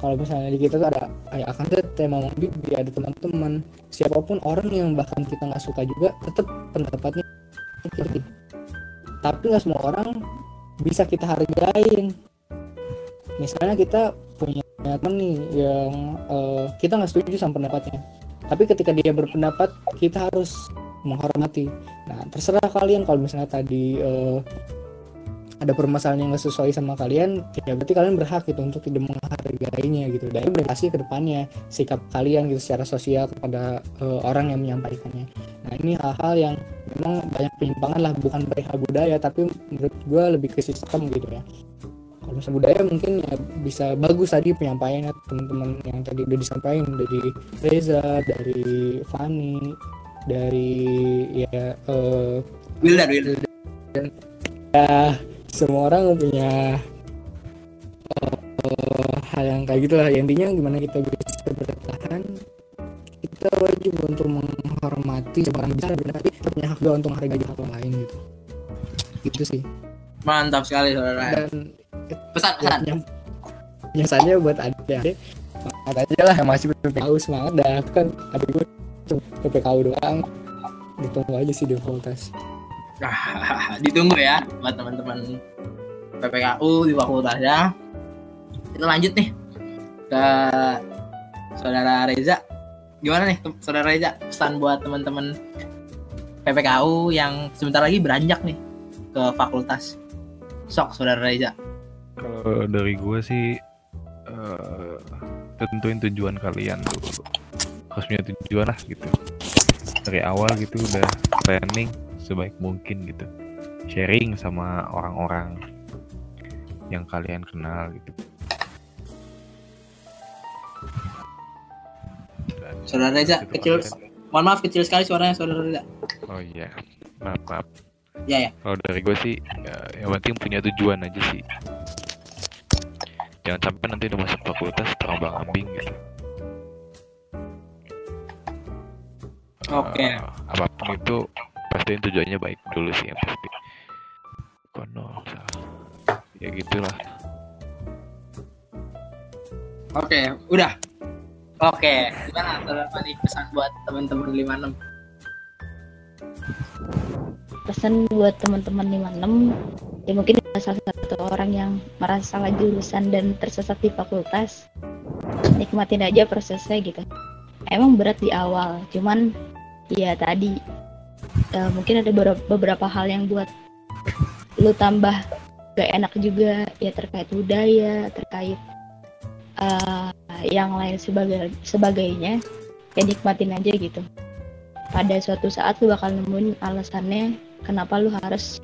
Kalau misalnya di kita tuh ada ayah akan tema bibi ada teman-teman. Siapa pun orang yang bahkan kita nggak suka juga tetap pendapatnya kita tapi nggak semua orang bisa kita hargain. Misalnya kita punya teman nih yang eh, kita nggak setuju sama pendapatnya. Tapi ketika dia berpendapat kita harus menghormati. Nah terserah kalian. Kalau misalnya tadi eh, ada permasalahan yang nggak sesuai sama kalian ya berarti kalian berhak gitu untuk tidak menghargainya gitu. Dan berkasih ke depannya sikap kalian gitu secara sosial kepada eh, orang yang menyampaikannya. Nah ini hal-hal yang memang banyak penyimpangan lah bukan perihal budaya tapi menurut gue lebih ke sistem gitu ya. Kalau misalnya budaya mungkin ya bisa bagus tadi penyampaiannya teman-teman yang tadi udah disampaikan dari Reza dari Fani dari ya eh, Wildan, Wildan. ya semua orang punya eh, hal yang kayak gitu lah. Ya, intinya gimana kita bisa bertahan kita wajib untuk menghormati semua orang bisa tapi kita punya hak juga untuk menghargai orang lain gitu. Gitu sih. Mantap sekali saudara. dan Pesan-pesan. yang yang saja buat adik-adik. Semangat aja lah yang masih PPKU semangat dah. Aku kan adik gue cuma PPKU doang. Ditunggu aja sih di fakultas Ditunggu ya buat teman-teman PPKU di fakultas ya. Kita lanjut nih ke saudara Reza. Gimana nih saudara Reza pesan buat teman-teman PPKU yang sebentar lagi beranjak nih ke fakultas. Sok saudara Reza. Kalau dari gue sih eh, tentuin tujuan kalian dulu. Harus punya tujuan lah gitu. Dari awal gitu udah planning sebaik mungkin gitu. Sharing sama orang-orang yang kalian kenal gitu. Saudara Reza itu kecil Mohon maaf kecil sekali suaranya saudara Reza. Oh iya, maaf maaf. Ya ya. Kalau dari gue sih, ya, yang penting punya tujuan aja sih. Jangan sampai nanti udah masuk fakultas terombang ambing gitu. Oke. Eh, apa pun itu pastiin tujuannya baik dulu sih yang pasti. Kono, ya gitulah. Oke, udah. Oke, gimana saudara Fani pesan buat teman-teman 56? pesan buat teman-teman 56 ya mungkin salah satu orang yang merasa salah jurusan dan tersesat di fakultas nikmatin aja prosesnya gitu emang berat di awal cuman ya tadi eh, mungkin ada beberapa, hal yang buat lu tambah gak enak juga ya terkait budaya terkait eh, yang lain sebagai sebagainya ya nikmatin aja gitu. Pada suatu saat lu bakal nemuin alasannya kenapa lu harus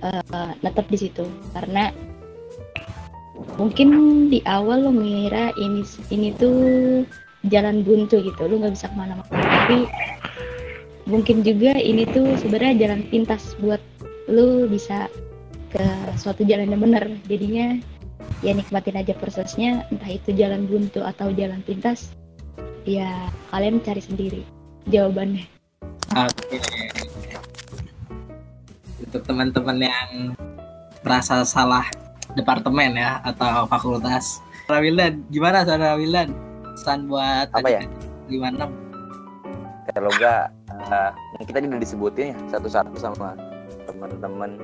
uh, netap di situ. Karena mungkin di awal lu mengira ini ini tuh jalan buntu gitu lu nggak bisa ke mana-mana. Tapi mungkin juga ini tuh sebenarnya jalan pintas buat lu bisa ke suatu jalan yang benar jadinya ya nikmatin aja prosesnya entah itu jalan buntu atau jalan pintas ya kalian cari sendiri jawabannya Oke. Untuk teman-teman yang merasa salah departemen ya atau fakultas. Saudara Wildan, gimana Saudara Wildan? Pesan buat Apa ya? 56. kalau enggak eh, mungkin tadi udah disebutin ya satu-satu sama teman-teman.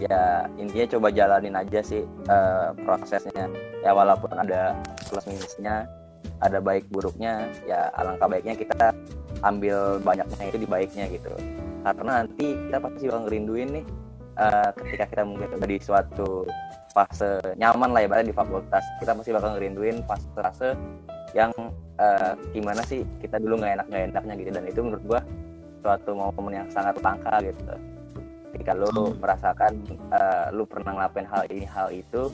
Ya intinya coba jalanin aja sih eh, prosesnya. Ya walaupun ada plus minusnya ada baik buruknya ya alangkah baiknya kita ambil banyaknya itu di baiknya gitu. Karena nanti kita pasti bakal ngerinduin nih eh, ketika kita mungkin udah di suatu fase nyaman lah ya di fakultas kita pasti bakal ngerinduin fase-fase yang eh, gimana sih kita dulu nggak enak nggak enaknya gitu. Dan itu menurut gua suatu momen yang sangat langka gitu. Ketika lu Hmm. merasakan eh, lu pernah ngelakuin hal ini hal itu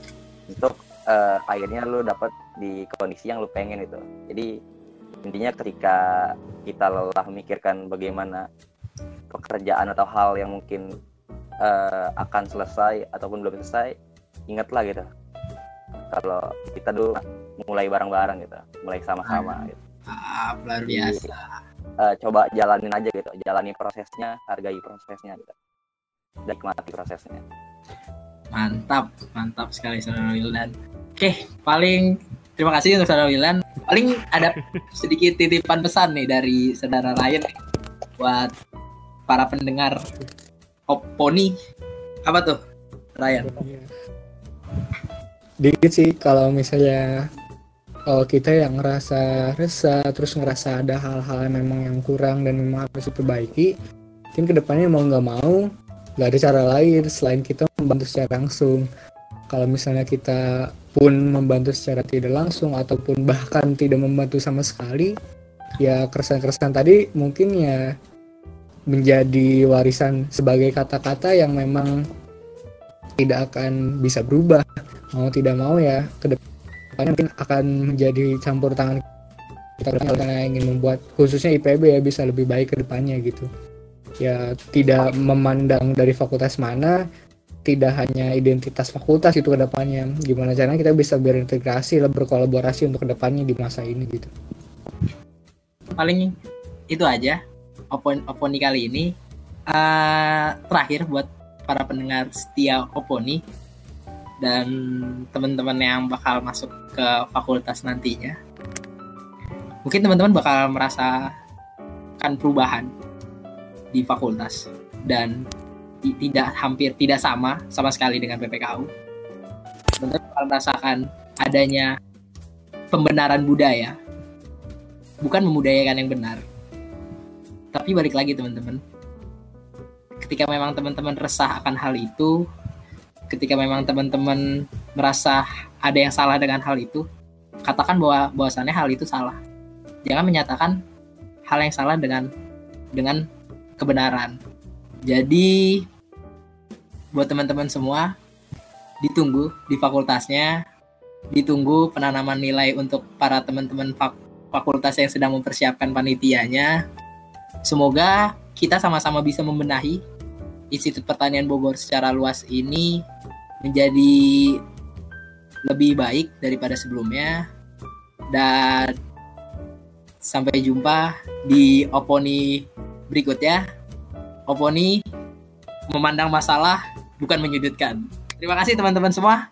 untuk eh, akhirnya lu dapat di kondisi yang lu pengen itu jadi intinya ketika kita lelah memikirkan bagaimana pekerjaan atau hal yang mungkin eh, akan selesai ataupun belum selesai ingatlah gitu. Kalau kita dulu mulai bareng-bareng gitu mulai sama-sama gitu. Ah, luar biasa. Eh, coba jalanin aja gitu jalani prosesnya hargai prosesnya gitu dan nikmati prosesnya Mantap, mantap sekali Saudara Wildan. Oke, paling terima kasih untuk Saudara Wildan. Paling ada sedikit titipan pesan nih dari Saudara Ryan buat para pendengar Oponi. Apa tuh, Ryan? dikit sih kalau misalnya kalau kita yang ngerasa resah terus ngerasa ada hal-hal yang memang yang kurang dan memang harus diperbaiki mungkin ke depannya mau nggak mau nggak ada cara lain selain kita membantu secara langsung. Kalau misalnya kita pun membantu secara tidak langsung ataupun bahkan tidak membantu sama sekali ya keresahan-keresahan tadi mungkin ya menjadi warisan sebagai kata-kata yang memang tidak akan bisa berubah. Mau tidak mau ya ke depannya mungkin akan menjadi campur tangan kita karena ingin membuat khususnya IPB ya bisa lebih baik ke depannya gitu. Ya tidak memandang dari fakultas mana tidak hanya identitas fakultas itu ke depannya. Gimana caranya kita bisa berintegrasi lah berkolaborasi untuk ke depannya di masa ini gitu. Paling itu aja opon oponi kali ini. Eh, terakhir buat para pendengar setia oponi dan teman-teman yang bakal masuk ke fakultas nantinya. Mungkin teman-teman bakal merasakan perubahan di fakultas dan ti- tidak hampir tidak sama sama sekali dengan PPKU. Teman-teman bakal merasakan adanya pembenaran budaya, bukan memudayakan yang benar. Tapi balik lagi teman-teman, ketika memang teman-teman resah akan hal itu, ketika memang teman-teman merasa ada yang salah dengan hal itu, katakan bahwa bahwasannya hal itu salah. Jangan menyatakan hal yang salah dengan dengan kebenaran. Jadi buat teman-teman semua ditunggu di fakultasnya, ditunggu penanaman nilai untuk para teman-teman fak- fakultas yang sedang mempersiapkan panitianya. Semoga kita sama-sama bisa membenahi Institut Pertanian Bogor secara luas ini menjadi lebih baik daripada sebelumnya. Dan sampai jumpa di oponi berikutnya. Oponi memandang masalah bukan menyudutkan. Terima kasih teman-teman semua